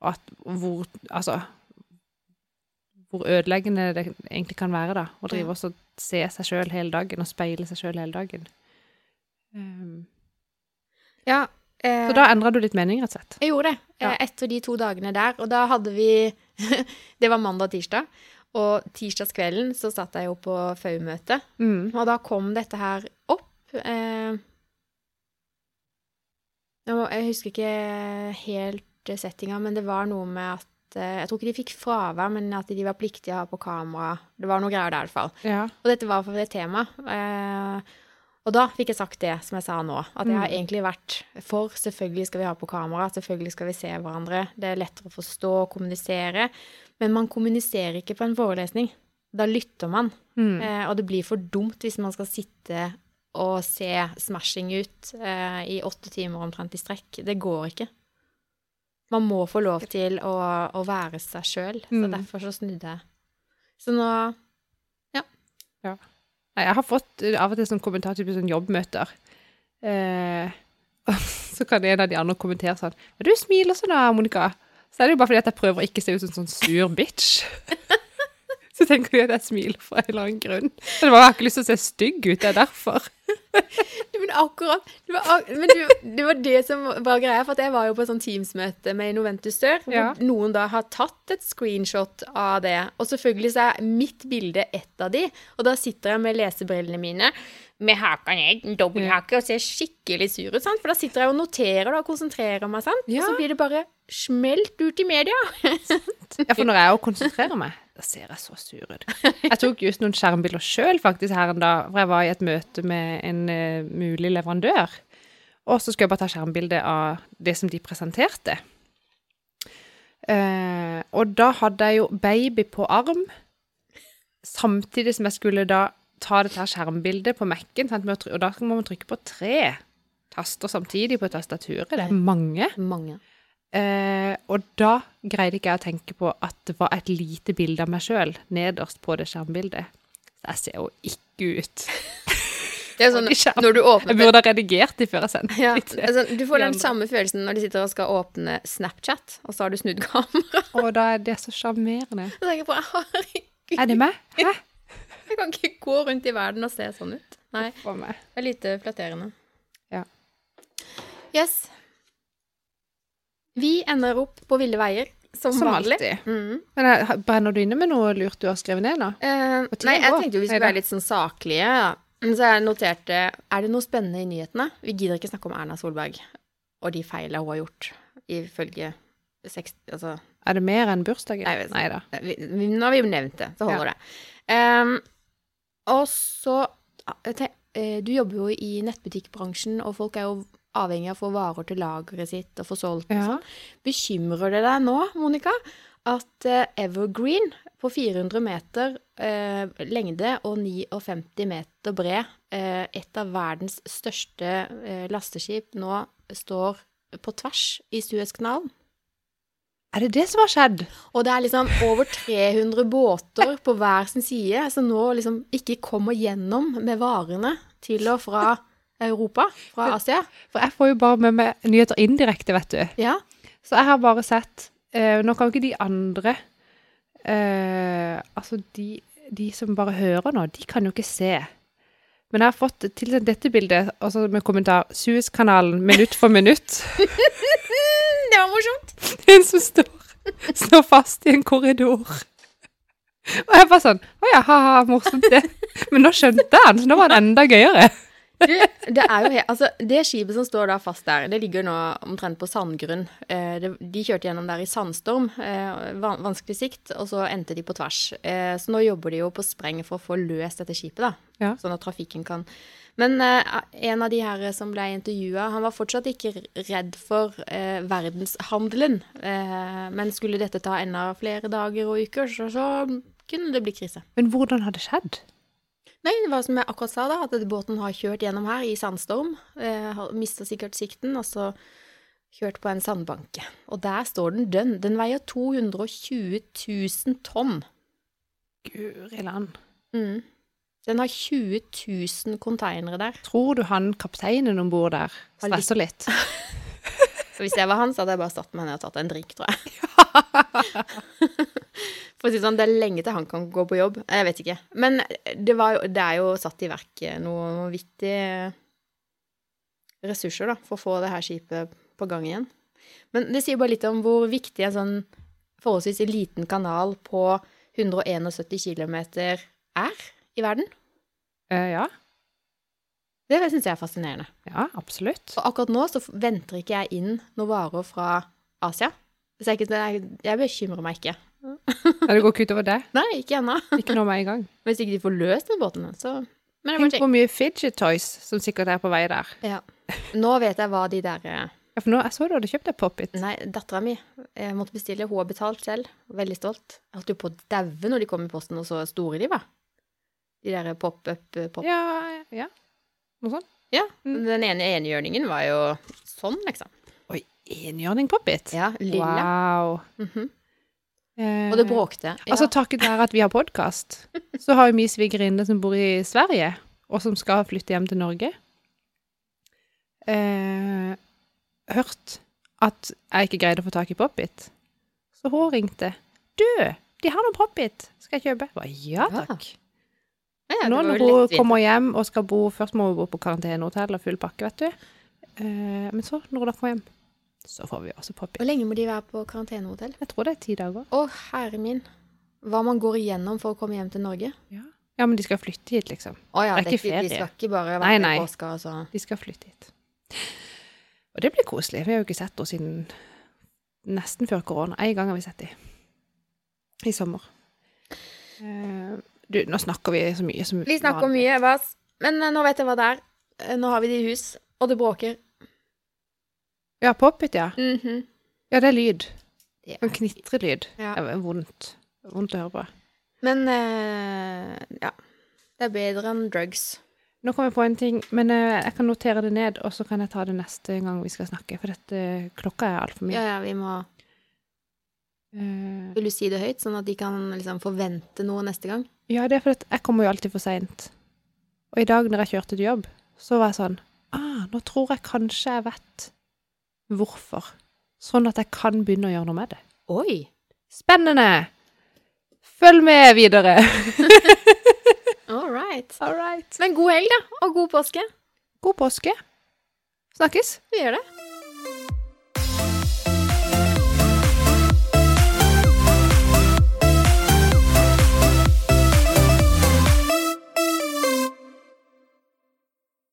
at hvor Altså Hvor ødeleggende det egentlig kan være, da. Å drive Ja. også se seg sjøl hele dagen, og speile seg sjøl hele dagen. Um, ja eh, så da endra du litt mening, rett og slett. Jeg gjorde det Ja. eh, etter de to dagene der. Og da hadde vi Det var mandag og tirsdag. Og tirsdagskvelden så satt jeg jo på FAU-møte. Mm. Og da kom dette her opp. Eh, jeg husker ikke helt settinga, men det var noe med at Jeg tror ikke de fikk fravær, men at de var pliktige å ha på kamera. Det var noe greier der, i hvert fall. Ja. Og dette var for et tema. Eh, og da fikk jeg sagt det som jeg sa nå, at jeg har Mm. egentlig vært for selvfølgelig skal vi ha på kamera, selvfølgelig skal vi se hverandre, det er lettere å forstå og kommunisere, men man kommuniserer ikke på en forelesning. Da lytter man, Mm. eh, og det blir for dumt hvis man skal sitte og se smashing ut eh, i åtte timer omtrent i strekk. Det går ikke. Man må få lov til å, å være seg sjøl, så Mm. derfor så snudde jeg. Så nå Nei, jeg har fått eh, av og til sånn kommentar til sånn jobbmøter. Eh, og så kan en av de andre kommentere sånn 'Du smiler sånn da, Monica.' Så er det jo bare fordi at jeg prøver å ikke se ut som en sånn sur bitch. Så tenker de at jeg smiler for en eller annen grunn. Men jeg har ikke lyst til å se stygg ut, det er derfor. Men akkurat det var, men du, det var det som var greia, for jeg var jo på et sånt Teams-møte med Noventus Dør, hvor Ja. noen da har tatt et screenshot av det. Og selvfølgelig så er mitt bilde ett av de, og da sitter jeg med lesebrillene mine med haka ned, en dobbelthake, og ser skikkelig sur ut, sant? For da sitter jeg og noterer da, og konsentrerer meg, sant? Ja. Og så blir det bare smelt ut i media. Ja, for når jeg òg konsentrerer meg, da ser jeg så sur ut. Jeg tok just noen skjermbilder sjøl faktisk her en dag, for jeg var i et møte med en uh, mulig leverandør. Og så skulle jeg bare ta skjermbilde av det som de presenterte. Uh, og da hadde jeg jo baby på arm, samtidig som jeg skulle da ta dette her skjermbildet på Mac-en, og da må man trykke på tre taster samtidig på tastaturet. Det er mange. Mange. Eh, og da greide ikke jeg å tenke på at det var et lite bilde av meg sjøl nederst på det skjermbildet. Så jeg ser jo ikke ut. Det er sånn, når du åpner Jeg burde ha redigert de før jeg sendte Ja, altså, du får den samme følelsen når de sitter og skal åpne Snapchat, og så har du snudd kamera. Og da er det så sjarmerende. Da tenker på, herregud, Er det meg? Hæ? jeg kan ikke gå rundt i verden og se sånn ut. Nei, det er lite flatterende. Ja. Yes. Vi ender opp på ville veier, som, Som vanlig. alltid. Mm. Men jeg, brenner du inne med noe lurt du har skrevet ned da? Eh, nei, jeg tenkte jo vi skulle være litt sånn saklige. Ja. Så jeg noterte Er det noe spennende i nyhetene? Vi gidder ikke snakke om Erna Solberg og de feilene hun har gjort, ifølge 60 Altså Er det mer enn bursdagen? Nei. Nei da. vi, Nå har vi jo nevnt det, så holder det. Um, og så eh, eh, Du jobber jo i nettbutikkbransjen, og folk er jo avhengig av å få varer til lageret sitt og få solgt. og sånn. Bekymrer det deg nå, Monica, at eh, Evergreen på 400 meter eh, lengde og 59 meter bred, eh, et av verdens største eh, lasteskip, nå står på tvers i Suezkanalen? Er det det som har skjedd? Og det er liksom over 300 båter på hver sin side som nå liksom ikke kommer gjennom med varene til og fra Europa, fra Asia. For jeg får jo bare med meg nyheter indirekte, vet du. Ja. Så jeg har bare sett eh, Nå kan jo ikke de andre eh, Altså, de, de som bare hører nå, de kan jo ikke se. Men jeg har fått tilsendt dette bildet også med kommentar 'Suezkanalen minutt for minutt'. Det var morsomt. En som står, står fast i en korridor. Og jeg bare sånn Å ja, ha-ha, morsomt det. Men nå skjønte han, så nå var det enda gøyere. Du, det er jo helt altså, det skipet som står da fast der, det ligger nå omtrent på sandgrunn. Eh, de kjørte gjennom der i sandstorm, eh, van vanskelig sikt, og så endte de på tvers. Eh, så nå jobber de jo på spreng for å få løst dette skipet, da. Ja. Sånn at trafikken kan Men eh, en av de her som ble intervjua, han var fortsatt ikke redd for eh, verdenshandelen. Eh, men skulle dette ta enda flere dager og uker, så, så kunne det bli krise. Men hvordan har det skjedd? Nei, det var som jeg akkurat sa, da, at båten har kjørt gjennom her i sandstorm. Eh, Mista sikkert sikten, og så kjørt på en sandbanke. Og der står den dønn. Den veier 220 000 tonn. Guri land. Mm. Den har 20 000 konteinere der. Tror du han kapteinen om bord der stresser litt? Så hvis jeg var han, så hadde jeg bare satt meg ned og tatt en drink, tror jeg. For å si sånn, det er lenge til han kan gå på jobb. Jeg vet ikke. Men det, var, det er jo satt i verk noe vittig ressurser da, for å få det her skipet på gang igjen. Men det sier bare litt om hvor viktig en sånn forholdsvis liten kanal på 171 km er i verden. Uh, ja. Det syns jeg er fascinerende. Ja, absolutt. Og akkurat nå så venter ikke jeg inn noen varer fra Asia. Så jeg, jeg, jeg bekymrer meg ikke. Nei, det går ikke utover det. Nei, ikke ennå. Ikke nå med en gang. Hvis ikke de får løst den båten, så Tenk hvor mye fidget toys som sikkert er på vei der. ja. Nå vet jeg hva de der eh, Ja, for nå, jeg så du hadde kjøpt deg Pop-It. Nei, dattera mi måtte bestille. Hun har betalt selv. Veldig stolt. Jeg holdt jo på å daue når de kom i posten, og så store de var. De der pop-up-pop. Ja, ja. Noe sånt. Ja. Mm. Den ene enhjørningen var jo sånn, liksom. Oi. enhjørning pop-it? Ja, lilla. Wow. Mhm. Eh, Og det bråkte. Ja. Altså takket være at vi har podkast, så har jo vi svigerinne som bor i Sverige, og som skal flytte hjem til Norge, eh, hørt at jeg ikke greide å få tak i pop-it. Så hun ringte. 'Du, de har noe pop-it. Skal jeg kjøpe?' Jeg ja Ja. takk. ja, det Nå når hun kommer hjem og skal bo Først må hun bo på karantenehotell og full pakke, vet du. Eh, men så, når hun da kommer hjem, så får vi også pop-it. Hvor lenge må de være på karantenehotell? Jeg tror det er ti dager. Å, herre min. Hva man går igjennom for å komme hjem til Norge? Ja, men de skal flytte hit, liksom. Å ja, Det er ikke De skal ikke bare være nei. nei. påska altså. så De skal flytte hit. Og det blir koselig. Vi har jo ikke sett henne siden nesten før korona. En gang har vi sett dem. I sommer. Eh, du, nå snakker vi så mye som Vi snakker mye, Vas. Men eh, nå vet jeg hva det er. Eh, Nå har vi det i hus, og det bråker. Ja, pop-it, ja. Mhm. Ja, det er lyd. Det En knitrelyd. Ja. Det er vondt. Vondt å høre på. Men uh, ja. Det er bedre enn drugs. Nå kom jeg på en ting, men uh, jeg kan notere det ned, og så kan jeg ta det neste gang vi skal snakke, for dette klokka er altfor mye. Ja, ja, vi må uh, Vil du si det høyt, sånn at de kan liksom forvente noe neste gang? Ja, det er fordi jeg kommer jo alltid for seint. Og i dag når jeg kjørte til jobb, så var jeg sånn Ah, nå tror jeg kanskje jeg vet hvorfor. Sånn at jeg kan begynne å gjøre noe med det. Oi! Spennende! Følg med videre. All right. All right. Men god helg, da, og god påske. God påske. Snakkes. Vi gjør det.